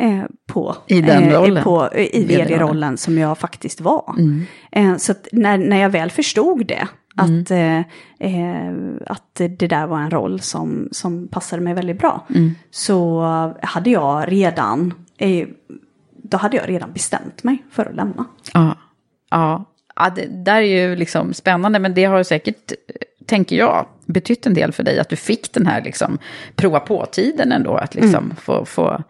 Eh, på, I den eh, rollen. På, eh, I VD-rollen. som jag faktiskt var. Mm. Eh, så när, när jag väl förstod det, att, eh, eh, att det där var en roll som, som passade mig väldigt bra, så hade jag redan, eh, då hade jag redan bestämt mig för att lämna. Ja, ja. ja det där är ju liksom spännande, men det har säkert, tänker jag, betytt en del för dig att du fick den här liksom prova på-tiden ändå, att liksom få, få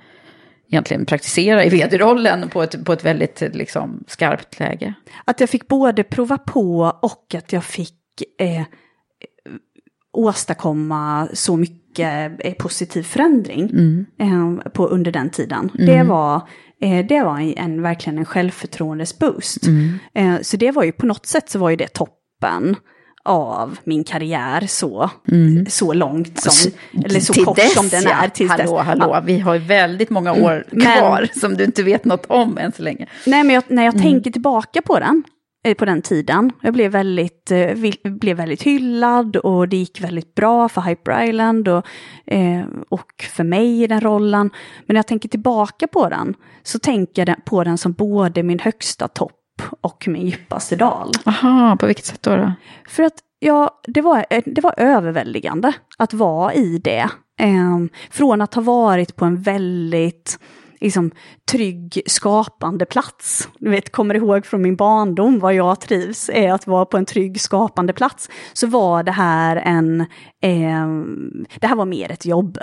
egentligen praktisera i vd-rollen på ett, på ett väldigt liksom, skarpt läge. Att jag fick både prova på och att jag fick eh, åstadkomma så mycket eh, positiv förändring eh, på, under den tiden. Det var, eh, det var en, en, verkligen en självförtroendesboost. Eh, så det var ju på något sätt så var ju det toppen av min karriär så, så långt som, eller så Till kort dess, som den är. Tills hallå, dess. hallå, Ja. vi har ju väldigt många år Men- kvar som du inte vet något om än så länge. Nej, men jag, när jag tänker tillbaka på den, eh, på den tiden, jag blev väldigt, eh, blev väldigt hyllad och det gick väldigt bra för Hyper Island och, eh, och för mig i den rollen. Men när jag tänker tillbaka på den så tänker jag på den som både min högsta topp och min djupaste dal. Aha, på vilket sätt då? då? För att ja, det, var, eh, det var överväldigande att vara i det. Ehm, från att ha varit på en väldigt liksom, trygg, skapande plats. Du vet, kommer ihåg från min barndom vad jag trivs är att vara på en trygg, skapande plats. Så var det här en, ehm, det här var mer ett jobb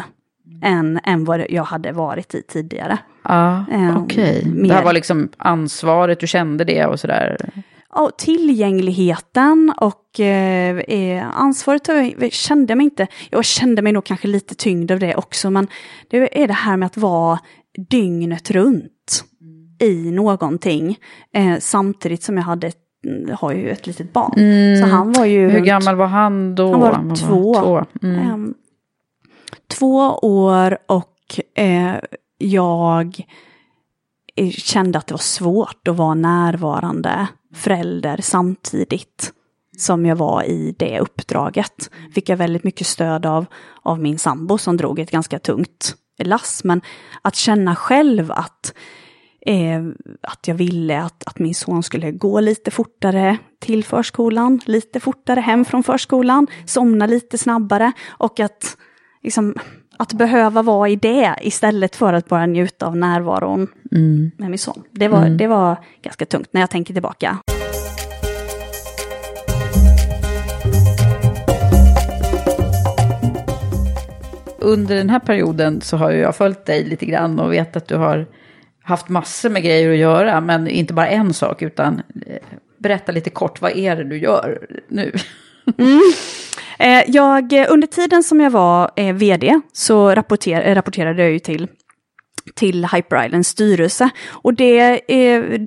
än, än vad jag hade varit i tidigare. Ja, Ehm, okej. Det mer- här var liksom ansvaret, du kände det och sådär. Ja, tillgängligheten och eh, eh, ansvaret jag kände mig inte, jag kände mig nog kanske lite tyngd av det också, men det är det här med att vara dygnet runt i någonting, eh, samtidigt som jag hade ett, har ju ett litet barn. Så han var ju Mm. Hur runt- gammal var han då? Han var Han två. två. Mm. Ehm, två år och eh, jag eh, kände att det var svårt att vara närvarande förälder samtidigt som jag var i det uppdraget. Fick jag väldigt mycket stöd av, av min sambo som drog ett ganska tungt lass. Men att känna själv att, eh, att jag ville att, att min son skulle gå lite fortare till förskolan, lite fortare hem från förskolan, somna lite snabbare och att, liksom, att behöva vara i det istället för att bara njuta av närvaron med min son. Det var, det var ganska tungt när jag tänker tillbaka. Under den här perioden så har jag följt dig lite grann och vet att du har haft massor med grejer att göra, men inte bara en sak, utan eh, berätta lite kort, vad är det du gör nu? Mm. jag, eh, under tiden som jag var eh, vd så rapporter, eh, rapporterade jag ju till, till Hyper Islands styrelse. Och det, eh,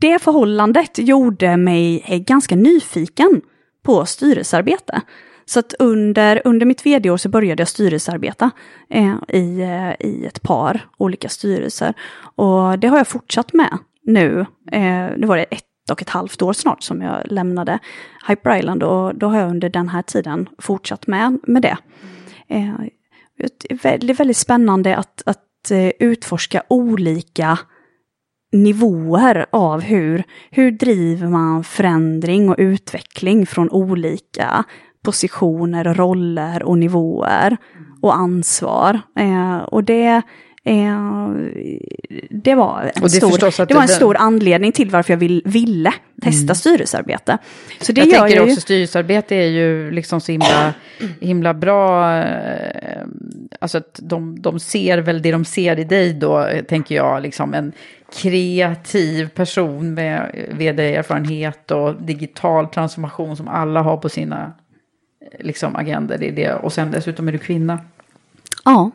det förhållandet gjorde mig ganska nyfiken på styrelsearbete. Så att under, under mitt vd-år så började jag styrelsearbeta eh, i, eh, i ett par olika styrelser. Och det har jag fortsatt med nu. Eh, nu var det ett och ett halvt år snart som jag lämnade Hyper Island och då har jag under den här tiden fortsatt med, med det. Eh, det är väldigt, väldigt spännande att, att eh, utforska olika nivåer av hur, hur driver man förändring och utveckling från olika positioner, och roller och nivåer och ansvar. Eh, och det, eh, det var en, stor, det var en det- stor anledning till varför jag vill, ville testa styrelsearbete. Så det jag gör tänker jag ju. också styrelsearbete är ju liksom så himla, himla bra. eh, Alltså att de, de ser väl det de ser i dig då, eh, tänker jag, liksom en kreativ person med vd-erfarenhet och digital transformation som alla har på sina liksom, agendor. Det är det. Och sen dessutom är du kvinna. Ja,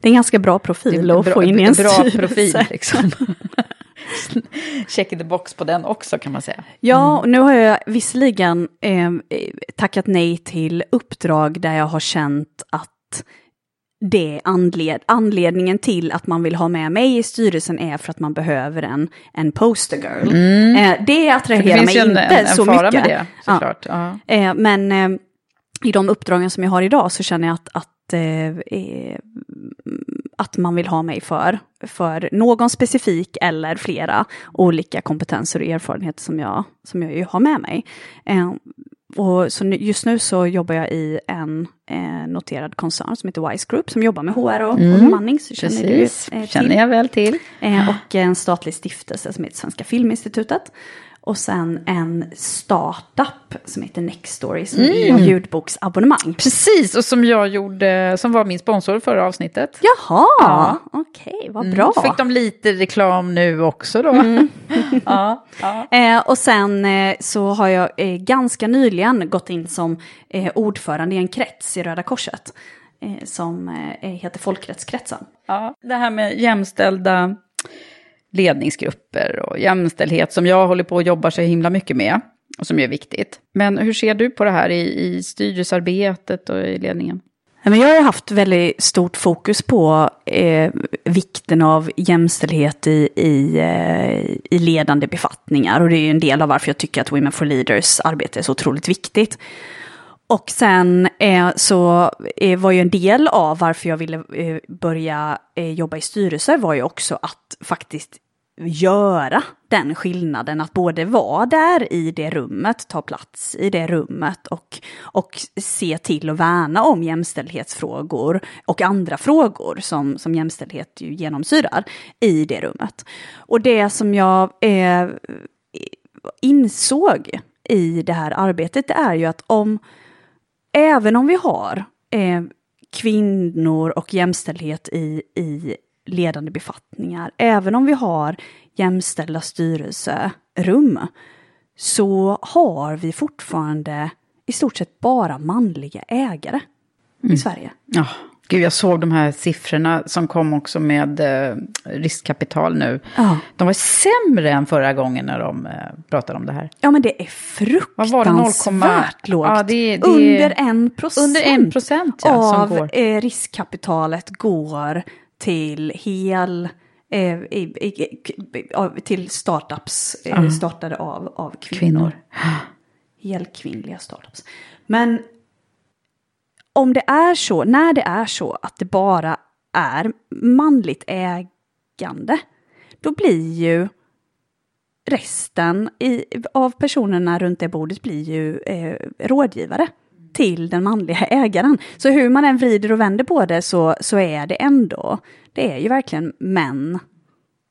det är en ganska bra profil att få in i en bra styrelse. profil liksom. Check the box på den också kan man säga. Ja, och nu har jag visserligen eh, tackat nej till uppdrag där jag har känt att det anled anledningen till att man vill ha med mig i styrelsen är för att man behöver en, en poster girl. Mm. Eh, det attraherar mig en, inte en, en så mycket. med det, såklart. Ja. Eh, men eh, i de uppdragen som jag har idag så känner jag att, att, att man vill ha mig för, för någon specifik eller flera olika kompetenser och erfarenheter som jag, som jag ju har med mig. Eh, och så just nu så jobbar jag i en eh, noterad koncern som heter Wise Group som jobbar med HR och, och Mm, bemanning. Så känner Precis, du, eh, känner jag väl till. Eh, och en statlig stiftelse som heter Svenska Filminstitutet. Och sen en startup som heter Nextory som Mm. är ljudboksabonnemang. Precis, och som jag gjorde, som var min sponsor förra avsnittet. Jaha, Ja. okej, vad Mm, bra. Fick de lite reklam nu också då? ja, ja. Eh, och sen eh, så har jag eh, ganska nyligen gått in som eh, ordförande i en krets i Röda Korset. Eh, som eh, heter Folkrättskretsen. Ja, det här med jämställda ledningsgrupper och jämställdhet som jag håller på och jobbar så himla mycket med och som är viktigt. Men hur ser du på det här i, i styrelsearbetet och i ledningen? Jag har haft väldigt stort fokus på eh, vikten av jämställdhet i, i, eh, i ledande befattningar. Och det är ju en del av varför jag tycker att Women for Leaders arbete är så otroligt viktigt. Och sen eh, så eh, var ju en del av varför jag ville eh, börja eh, jobba i styrelser var ju också att faktiskt göra den skillnaden, att både vara där i det rummet, ta plats i det rummet och, och se till och värna om jämställdhetsfrågor och andra frågor som, som jämställdhet ju genomsyrar i det rummet. Och det som jag eh, insåg i det här arbetet det är ju att om, även om vi har eh, kvinnor och jämställdhet i, i ledande befattningar, även om vi har jämställda styrelserum, så har vi fortfarande i stort sett bara manliga ägare i Sverige. Ja, gud jag såg de här siffrorna som kom också med eh, riskkapital nu. Ja. De var sämre än förra gången när de eh, pratade om det här. Ja men det är Vad var det, 0,- fruktansvärt lågt. Ja, det- det- Under en procent, Under en procent, ja, som av går. eh, riskkapitalet går till hel eh, i, i, till startups eh, startade av, av kvinnor. Kvinnor. Helkvinnliga startups. Men om det är så, när det är så att det bara är manligt ägande, då blir ju resten i, av personerna runt det bordet blir ju eh, rådgivare till den manliga ägaren. Så hur man än vrider och vänder på det så, så är det ändå, det är ju verkligen män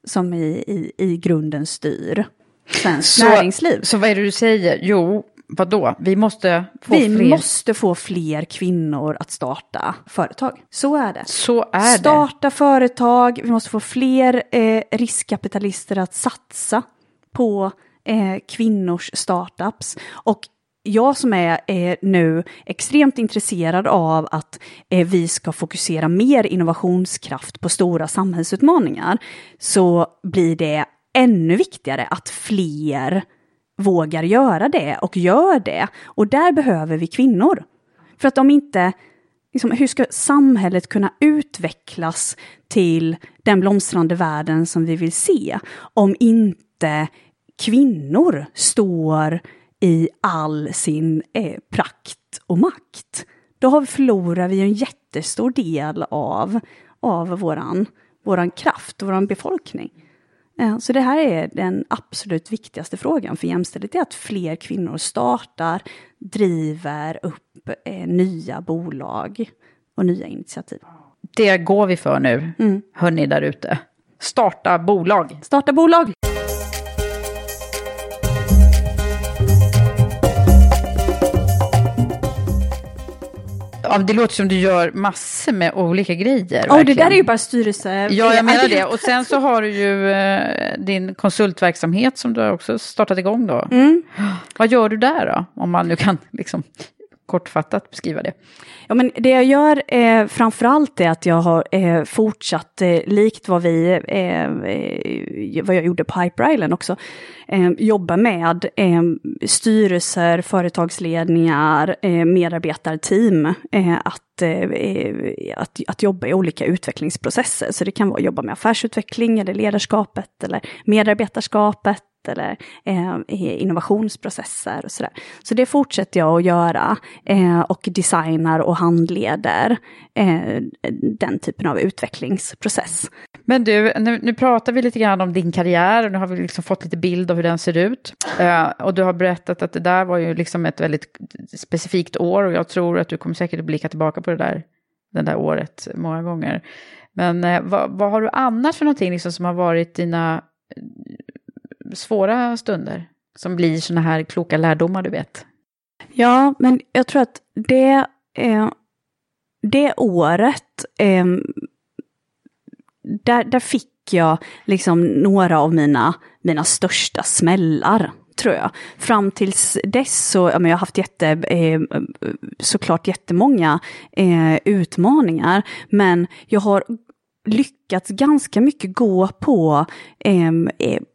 som i, i, i grunden styr svenskt näringsliv. Så vad är det du säger? Jo, vadå? Vi måste få Vi fler. måste få fler kvinnor att starta företag. Så är det. Så är det. starta företag, vi måste få fler eh, riskkapitalister att satsa på eh, kvinnors startups. Och jag som är eh, nu extremt intresserad av att eh, vi ska fokusera mer innovationskraft på stora samhällsutmaningar, så blir det ännu viktigare att fler vågar göra det och gör det. Och där behöver vi kvinnor. För att om inte, liksom, hur ska samhället kunna utvecklas till den blomstrande världen som vi vill se om inte kvinnor står i all sin eh, prakt och makt? Då har vi, förlorar vi en jättestor del av, av våran, våran kraft och våran befolkning. Så det här är den absolut viktigaste frågan för jämställdhet, är att fler kvinnor startar, driver upp eh, nya bolag och nya initiativ. Det går vi för nu, Mm. hörni där ute. Starta bolag. Starta bolag! Ja, det låter som du gör massor med olika grejer. Ja, det verkligen. där är ju bara styrelse. Ja, jag menar det. Och sen så har du ju eh, din konsultverksamhet som du har också startat igång då. Mm. Vad gör du där då? Om man nu kan liksom kortfattat beskriva det? Ja, men det jag gör eh, framförallt är att jag har eh, fortsatt, eh, likt vad vi, eh, eh, vad jag gjorde på Hyper Island också, eh, jobba med eh, styrelser, företagsledningar, eh, medarbetarteam, eh, att, eh, att, att jobba i olika utvecklingsprocesser. Så det kan vara att jobba med affärsutveckling eller ledarskapet eller medarbetarskapet eller eh, innovationsprocesser och sådär. Så det fortsätter jag att göra eh, och designar och handleder eh, den typen av utvecklingsprocess. Men du, nu, nu, pratar vi lite grann om din karriär och nu har vi liksom fått lite bild av hur den ser ut. Eh, och du har berättat att det där var ju liksom ett väldigt specifikt år och jag tror att du kommer säkert att blicka tillbaka på det där, det där året många gånger. Men eh, vad, vad, har du annars för någonting liksom som har varit dina svåra stunder? Som blir sådana här kloka lärdomar, du vet. Ja, men jag tror att det, eh, det året, eh, där, där fick jag liksom några av mina, mina största smällar tror jag. Fram tills dess så, ja, men jag har haft jätte, eh, såklart jättemånga eh, utmaningar, men jag har lyckats ganska mycket gå på, eh,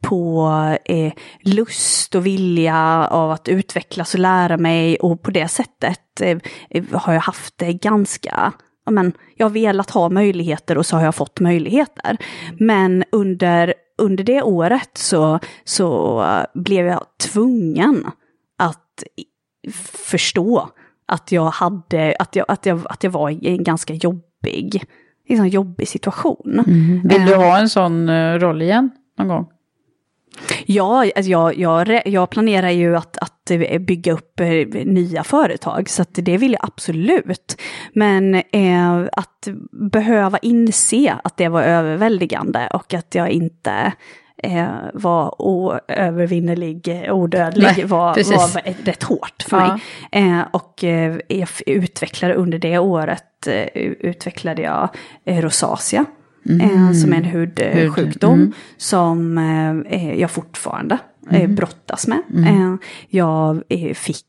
på eh, lust och vilja av att utvecklas och lära mig och på det sättet eh, eh har jag haft det ganska men, jag har velat ha möjligheter och så har jag fått möjligheter. Men under, under det året så, så blev jag tvungen att förstå att jag, hade, att jag, att jag, att jag var i en ganska jobbig i en jobbig situation. Mm. Vill du ha en sån eh, roll igen någon gång? Ja, alltså jag, jag, jag planerar ju att, att bygga upp eh, nya företag, så det vill jag absolut. Men eh, att behöva inse att det var överväldigande och att jag inte eh, var oövervinnerlig, odödlig, Nej, var, var rätt hårt för ja. mig. Eh, och eh, jag utvecklade under det året, eh, utvecklade jag eh, rosacea. Mm. som är en hudsjukdom mm. som eh, jag fortfarande mm. brottas med. Mm. jag fick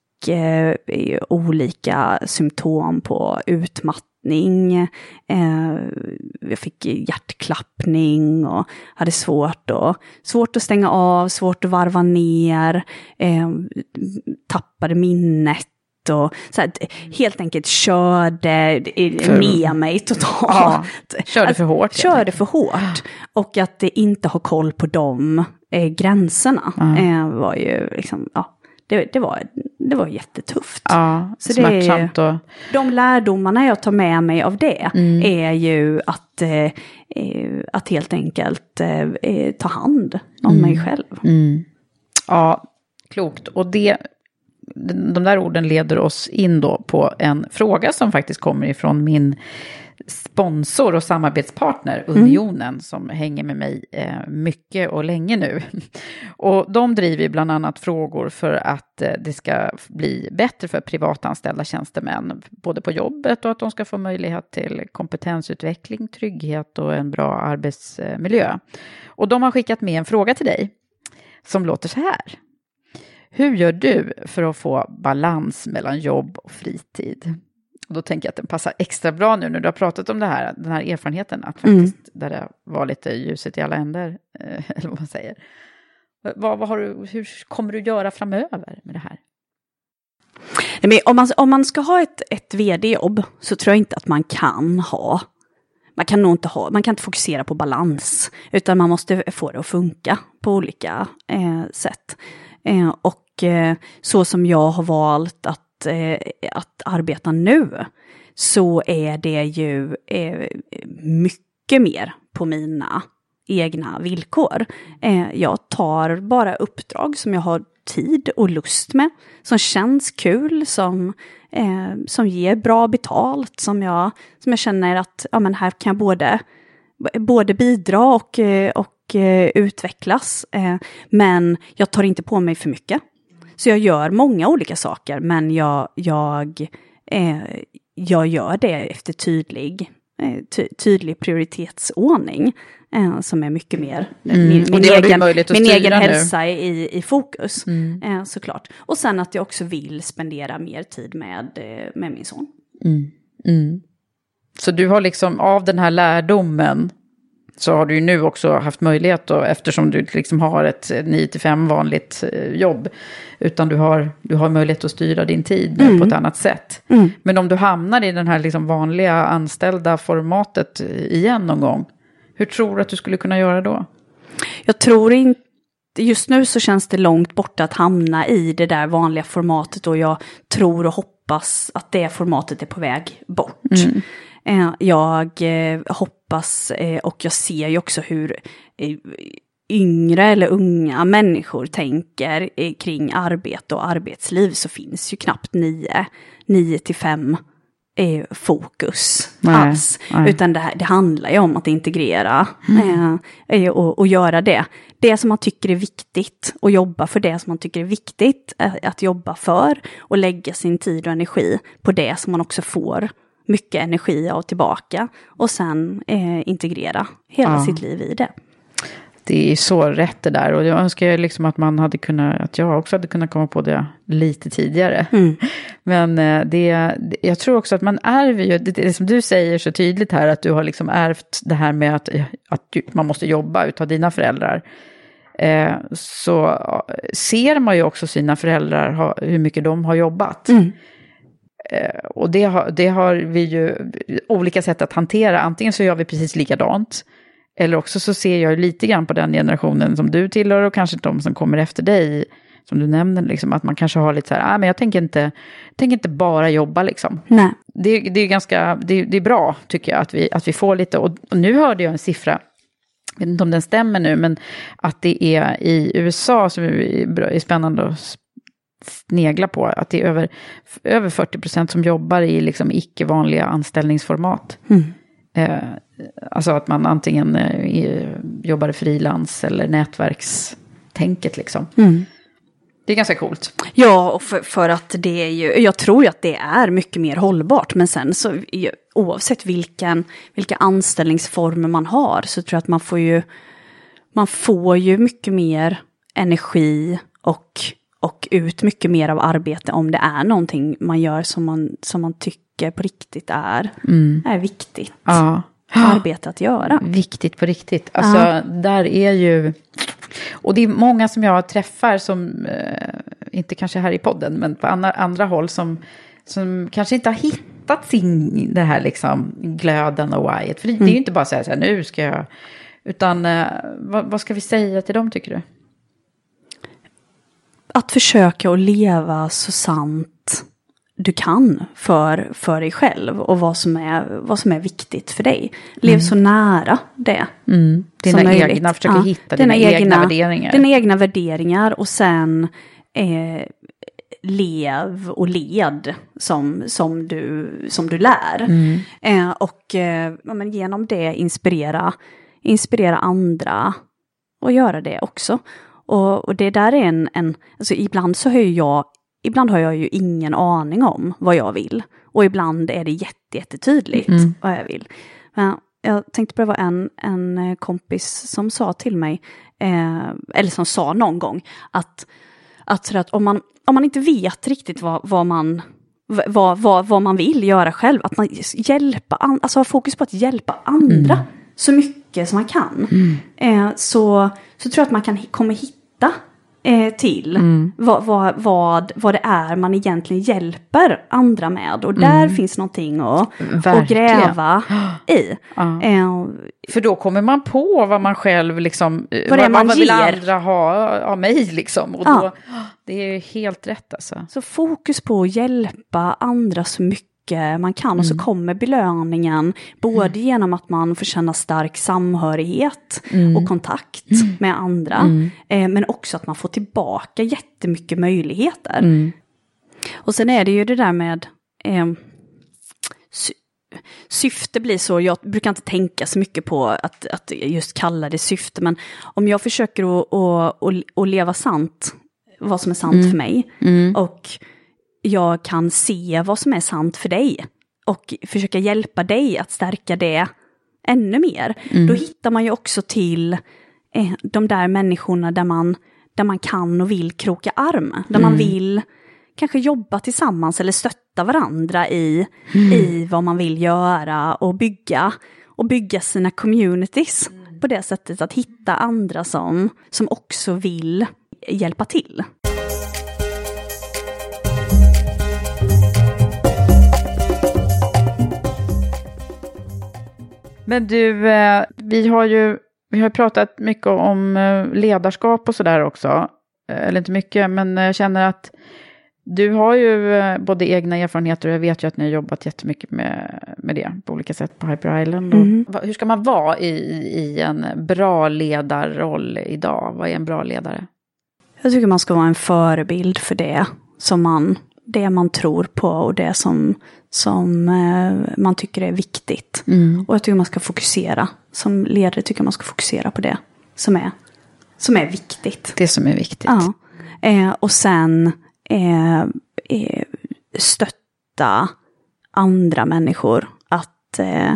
olika symptom på utmattning utmattning. Eh, jag fick hjärtklappning och hade svårt, och, svårt att stänga av, svårt att varva ner, eh, tappade minnet och så här, helt enkelt körde för, ner mig totalt. Ja, körde för hårt. Körde för hårt. Och att det inte har koll på de eh, gränserna eh, var ju liksom, ja, det, det, var, det var jättetufft. Ja, så smärtsamt. Det, och... De lärdomarna jag tar med mig av det mm. är ju att, eh, att helt enkelt eh, ta hand om mm. mig själv. Mm. Ja, klokt. Och det, de där orden leder oss in då på en fråga som faktiskt kommer ifrån min sponsor och samarbetspartner mm. Unionen mm. som hänger med mig eh, mycket och länge nu. Och de driver bland annat frågor för att eh, det ska bli bättre för privatanställda tjänstemän, både på jobbet och att de ska få möjlighet till kompetensutveckling, trygghet och en bra arbetsmiljö. Och de har skickat med en fråga till dig som låter så här. Hur gör du för att få balans mellan jobb och fritid? Och då tänker jag att den passar extra bra nu när du har pratat om det här, den här erfarenheten, att mm. faktiskt mm. där det var lite ljuset i alla ändar, eller vad man säger. Vad, vad har du, hur kommer du göra framöver med det här? Men om, man, om man ska ha ett, ett vd-jobb så tror jag inte att man kan ha man kan nog inte ha, man kan inte fokusera på balans, utan man måste få det att funka på olika eh, sätt. Eh, och eh, så som jag har valt att eh, att arbeta nu så är det ju eh, mycket mer på mina egna villkor. Eh, jag tar bara uppdrag som jag har tid och lust med, som känns kul, som, eh, som ger bra betalt, som jag, som jag känner att ja, men här kan jag både, både bidra och, eh, och eh, utvecklas. Eh, men jag tar inte på mig för mycket. Så jag gör många olika saker, men jag, jag, eh, jag gör det efter tydlig, eh, ty, tydlig prioritetsordning. eh, som är mycket mer Mm, min, min, egen, min egen hälsa i, i fokus. Mm. Eh, såklart. Och sen att jag också vill spendera mer tid med, eh, med min son. Mm. Så du har liksom av den här lärdomen så har du ju nu också haft möjlighet då, eftersom du liksom har ett 9-5 vanligt eh, jobb, utan du har, du har möjlighet att styra din tid nu på ett annat sätt. Men om du hamnar i den här liksom vanliga anställda formatet eh, igen någon gång, hur tror du att du skulle kunna göra då? Jag tror inte, just nu så känns det långt borta att hamna i det där vanliga formatet och jag tror och hoppas att det formatet är på väg bort. Eh, Jag eh, hoppas eh, och jag ser ju också hur eh, yngre eller unga människor tänker eh, kring arbete och arbetsliv så finns ju knappt nio, nio till fem fokus Nej, alls. nej. Utan det, det handlar ju om att integrera eh, eh, och, och göra det. Det som man tycker är viktigt och jobba för det som man tycker är viktigt att jobba för och lägga sin tid och energi på det som man också får mycket energi av tillbaka och sen eh, integrera hela Ja. sitt liv i det. Det är så rätt det där och jag önskar ju liksom att man hade kunnat, att jag också hade kunnat komma på det lite tidigare. Men eh, det, jag tror också att man ärver ju, det, det som du säger så tydligt här, att du har liksom ärvt det här med att, att du- man måste jobba utav dina föräldrar. Eh, så ser man ju också sina föräldrar, hur mycket de har jobbat. Eh, och det har, det har vi ju olika sätt att hantera. Antingen så gör vi precis likadant. Eller också så ser jag lite grann på den generationen som du tillhör och kanske de som kommer efter dig. Som du nämnde, liksom, att man kanske har lite så här, ah, men jag tänker inte, tänker inte bara jobba liksom. Nej. Det, det är ganska, det, det är bra tycker jag att vi, att vi får lite, och, och nu hörde jag en siffra, jag vet inte om den stämmer nu, men att det är i USA som är, spännande att snegla på, att det är över, över 40 procent som jobbar i liksom icke-vanliga anställningsformat. Eh, alltså att man antingen eh, jobbar frilans eller nätverkstänket liksom. Det är ganska coolt. Ja, och för, för att det är ju, jag tror ju att det är mycket mer hållbart, men sen så oavsett vilken, vilka anställningsformer man har så tror jag att man får ju, man får ju mycket mer energi och, och ut mycket mer av arbete om det är någonting man gör som man, som man tycker på riktigt är, är viktigt Ja. arbete att göra. Viktigt på riktigt. Alltså, där är ju... Och det är många som jag träffar som, eh, inte kanske här i podden, men på andra, andra håll som, som kanske inte har hittat sin, det här liksom glöden och whyet. För det, det är ju inte bara att säga så här, nu ska jag... Utan eh, vad, vad ska vi säga till dem tycker du? Att försöka att leva så sant du kan för, för dig själv och vad som, är, vad som är viktigt för dig. Lev så nära det. Mm. Dina som möjligt. egna, försöka hitta dina, egna, värderingar. Dina egna värderingar och sen eh, lev och led som, som, du, som du lär. Mm. Eh, och eh, ja, men genom det inspirera, inspirera andra och göra det också. Och, och det där är en, en alltså ibland så har ju jag, ibland har jag ju ingen aning om vad jag vill. Och ibland är det jätte, jättetydligt Mm. vad jag vill. Men jag tänkte på det var en, en eh, kompis som sa till mig, eh, eller som sa någon gång, att, att, så att om, man, om man inte vet riktigt vad, vad man vad, vad, vad man vill göra själv, att man hjälpa, alltså ha fokus på att hjälpa andra så mycket som man kan. Eh, så, så tror jag att man kan, kommer hitta eh, till vad, vad, vad, vad det är man egentligen hjälper andra med. Och där finns någonting att, att gräva i. Ja. Eh, För då kommer man på vad man själv liksom, eh, Vad är man vad vill andra ha av mig liksom. Och Ja. då, det är helt rätt alltså. Så fokus på att hjälpa andra så mycket man kan. Och så kommer belöningen både genom att man får känna stark samhörighet och kontakt med andra eh, men också att man får tillbaka jättemycket möjligheter. Och sen är det ju det där med eh, sy- syfte blir så, jag brukar inte tänka så mycket på att, att just kalla det syfte, men om jag försöker att, att, att, att leva sant, vad som är sant för mig, och jag kan se vad som är sant för dig, och försöka hjälpa dig att stärka det ännu mer. Då hittar man ju också till eh, de där människorna där man, där man kan och vill kroka arm. Där man vill kanske jobba tillsammans eller stötta varandra i, i vad man vill göra och bygga, och bygga sina communities på det sättet att hitta andra som, som också vill hjälpa till. Men du, eh, vi har ju vi har pratat mycket om eh, ledarskap och sådär också. Eh, Eller inte mycket, men jag känner att du har ju både egna erfarenheter och jag vet ju att ni har jobbat jättemycket med, med det på olika sätt på Hyper Island. Mm. Hur ska man vara i, i en bra ledarroll idag? Vad är en bra ledare? Jag tycker man ska vara en förebild för det som man, det man tror på och det som, som eh, man tycker är viktigt. Och jag tycker man ska fokusera, som ledare tycker man ska fokusera på det som är, som är viktigt. Det som är viktigt. Ja. Eh, och sen eh, eh, stötta andra människor att, eh,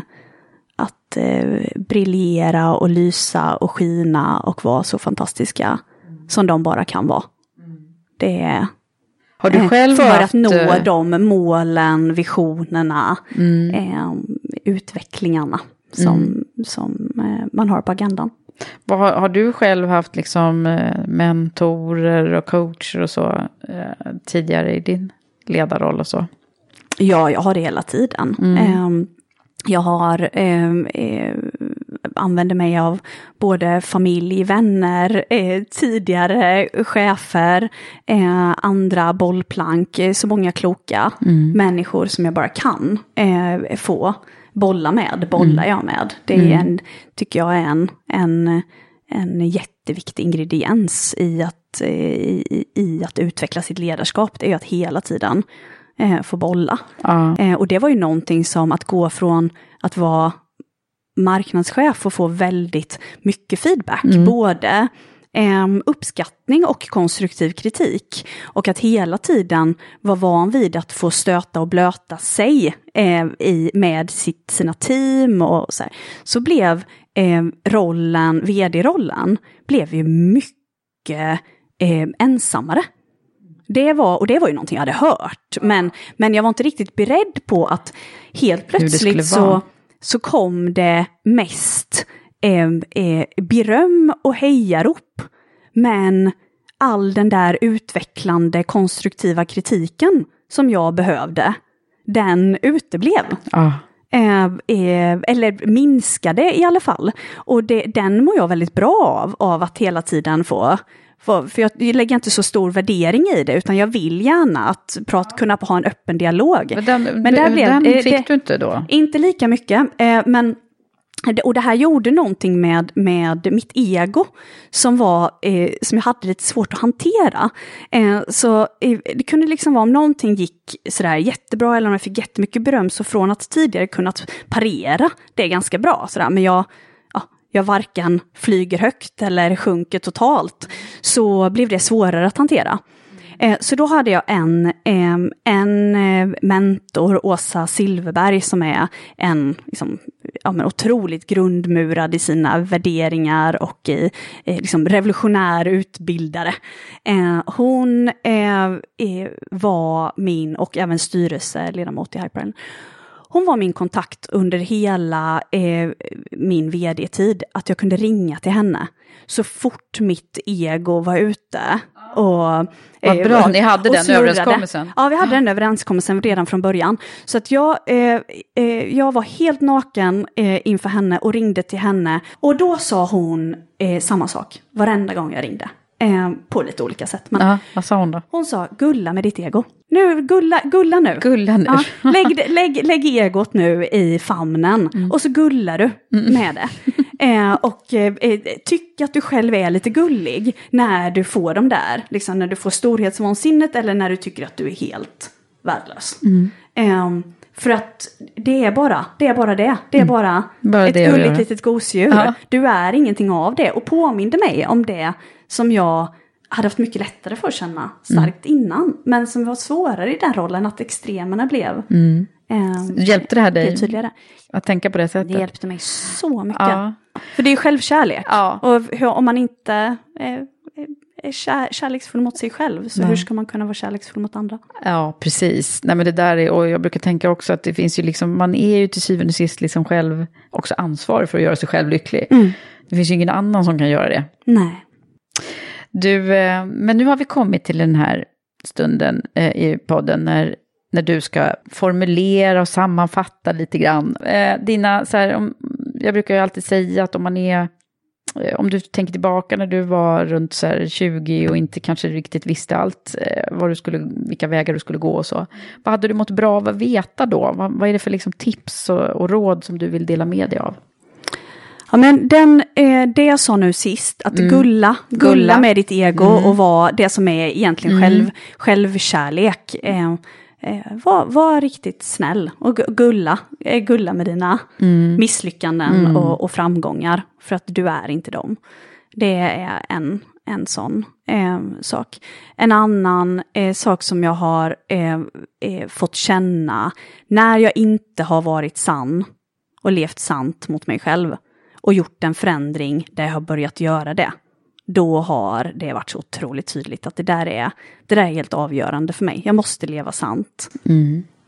att eh, briljera och lysa och skina och vara så fantastiska som de bara kan vara. Det är Har du eh, själv för haft, att nå eh, de målen, visionerna, eh, utvecklingarna som, som eh, man har på agendan. Vad, har, har du själv haft liksom eh, mentorer och coacher och så eh, tidigare i din ledarroll och så? Ja, jag har det hela tiden. Ehm, jag har, ehm, eh, använder mig av både familj, vänner, eh, tidigare chefer, eh, andra bollplank, eh, så många kloka människor som jag bara kan eh, få bolla med, bollar jag med. Det är en, tycker jag är en, en, en jätteviktig ingrediens i att, eh, i, i att utveckla sitt ledarskap. Det är att hela tiden eh, få bolla. Ja. Eh, och det var ju någonting som att gå från att vara marknadschef och få väldigt mycket feedback, både eh, uppskattning och konstruktiv kritik. Och att hela tiden vara van vid att få stöta och blöta sig eh, i, med sitt, sina team och så här. Så blev eh, rollen, vd-rollen, blev ju mycket eh, ensammare. Det var, och det var ju någonting jag hade hört, men, men jag var inte riktigt beredd på att helt plötsligt vara. Så, kom det mest eh, eh, beröm och hejarop. Men all den där utvecklande, konstruktiva kritiken som jag behövde, den uteblev. Ja. Eh, eh, eller minskade i alla fall. Och det, den mår jag väldigt bra av, av att hela tiden få för jag lägger inte så stor värdering i det, utan jag vill gärna att prat, kunna ha en öppen dialog. Men den, Men där blev- den eh, fick det- du inte då? Inte lika mycket, eh, men och det här gjorde någonting med, med mitt ego som, var, eh, som jag hade lite svårt att hantera. Eh, så eh, det kunde liksom vara om någonting gick sådär jättebra eller om jag fick jättemycket beröm, så från att tidigare kunnat parera det ganska bra, sådär, men jag, ja, jag varken flyger högt eller sjunker totalt, så blev det svårare att hantera. Eh, Så då hade jag en, en eh, mentor, Åsa Silverberg, som är en liksom, ja, men otroligt grundmurad i sina värderingar och i liksom revolutionär utbildare. Eh, Hon var min, och även styrelseledamot i Hyperen, hon var min kontakt under hela eh, min vd-tid, att jag kunde ringa till henne så fort mitt ego var ute. Och, eh, Vad bra, ni hade den snurrade. överenskommelsen. Ja, vi hade den överenskommelsen redan från början. Så att jag, eh, eh, jag var helt naken eh, inför henne och ringde till henne. Och då sa hon eh, samma sak varenda gång jag ringde. Eh, på lite olika sätt. Men Ja, vad sa hon då? hon sa, gulla med ditt ego. Nu, gulla, gulla nu. Gulla nu. Ja, lägg, lägg, lägg egot nu i famnen Mm. och så gullar du med det. Eh, och eh, eh, tyck att du själv är lite gullig när du får de där, liksom när du får storhetsvansinnet eller när du tycker att du är helt värdelös. Mm. Eh, för att det är bara det. Är bara, det. det är bara, Mm. Bara ett gulligt litet gosedjur. Ja. Du är ingenting av det. Och påminde mig om det som jag hade haft mycket lättare för att känna starkt innan. Men som var svårare i den rollen att extremerna blev Eh, Hjälpte det här dig? Tydligare. Att tänka på det sättet? Det hjälpte mig så mycket. Ja. För det är självkärlek. Ja. Och hur, om man inte är, är kär, kärleksfull mot sig själv, så Nej. hur ska man kunna vara kärleksfull mot andra? Ja, precis. Nej, men det där är, och jag brukar tänka också att det finns ju liksom, man är ju till syvende och sist liksom själv också ansvarig för att göra sig själv lycklig. Mm. Det finns ju ingen annan som kan göra det. Nej. Du, eh, men nu har vi kommit till den här stunden eh, i podden när, när du ska formulera och sammanfatta lite grann. Eh, dina, så här, om, jag brukar ju alltid säga att om man är, om du tänker tillbaka när du var runt så här 20 och inte kanske riktigt visste allt, vad du skulle, vilka vägar du skulle gå och så. Vad hade du mått bra av att veta då? Vad, vad är det för liksom tips och, och råd som du vill dela med dig av? Ja, men den, eh, det jag sa nu sist, att Mm. gulla, gulla, Gulla. med ditt ego Mm. och vara det som är egentligen Mm. själv, självkärlek. Eh, eh, var, var riktigt snäll och gu- gulla, eh, gulla med dina Mm. misslyckanden Mm. och, och framgångar, för att du är inte dem. Det är en, en sån sak. En annan sak som jag har fått känna när jag inte har varit sann och levt sant mot mig själv och gjort en förändring där jag har börjat göra det. Då har det varit så otroligt tydligt att det där är, det där är helt avgörande för mig. Jag måste leva sant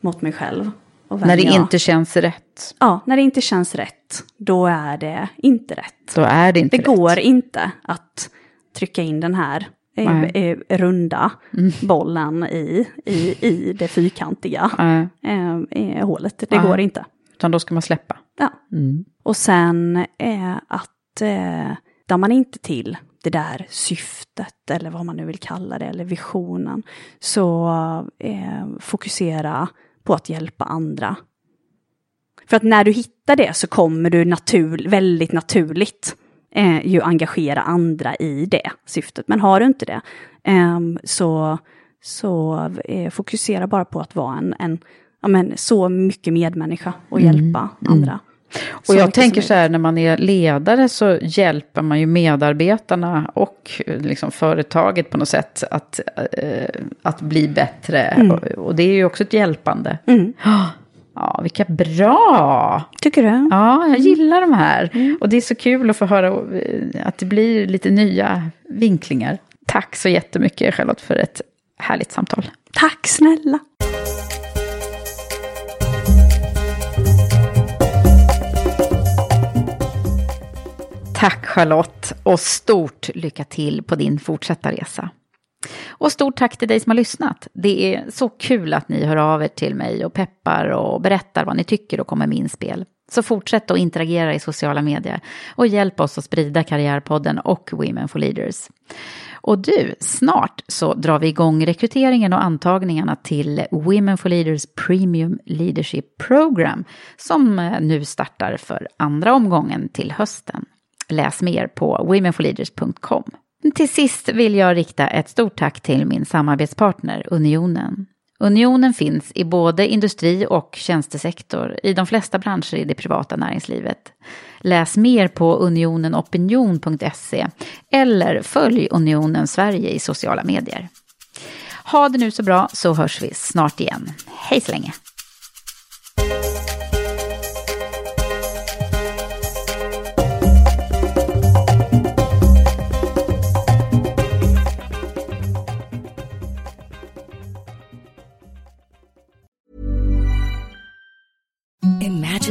mot mig själv. När det jag- inte känns rätt, Ja, när det inte känns rätt, då är det inte rätt. då är det inte Det rätt. går inte att trycka in den här eh, Nej. eh, runda bollen i, i, i det fyrkantiga eh, hålet. Det Nej. går inte. Utan då ska man släppa. Ja. Mm. Och sen eh, att eh, där man inte till det där syftet eller vad man nu vill kalla det, eller visionen, så eh, fokusera på att hjälpa andra. För att när du hittar det så kommer du natur, väldigt naturligt eh, ju engagera andra i det syftet. Men har du inte det, ehm, så, så eh, fokusera bara på att vara en, en ja, men, så mycket medmänniska och Mm, hjälpa andra. Och Så jag tänker så här, när man är ledare så hjälper man ju medarbetarna och liksom företaget på något sätt att, eh, att bli bättre. Mm. Och, och det är ju också ett hjälpande. Mm. Ja, vilka bra! Tycker du? Ja, jag gillar de här. Mm. Och det är så kul att få höra eh, att det blir lite nya vinklingar. Tack så jättemycket Charlotte för ett härligt samtal. Tack snälla! Tack Charlotte och stort lycka till på din fortsatta resa. Och stort tack till dig som har lyssnat. Det är så kul att ni hör av er till mig och peppar och berättar vad ni tycker och kommer med inspel. Så fortsätt att interagera i sociala medier och hjälp oss att sprida Karriärpodden och Women for Leaders. Och du, snart så drar vi igång rekryteringen och antagningarna till Women for Leaders Premium Leadership Program som eh, nu startar för andra omgången till hösten. Läs mer på womenforleaders.com. Till sist vill jag rikta ett stort tack till min samarbetspartner Unionen. Unionen finns i både industri och tjänstesektor i de flesta branscher i det privata näringslivet. Läs mer på unionenopinion.se eller följ Unionen Sverige i sociala medier. Ha det nu så bra så hörs vi snart igen. Hej så länge!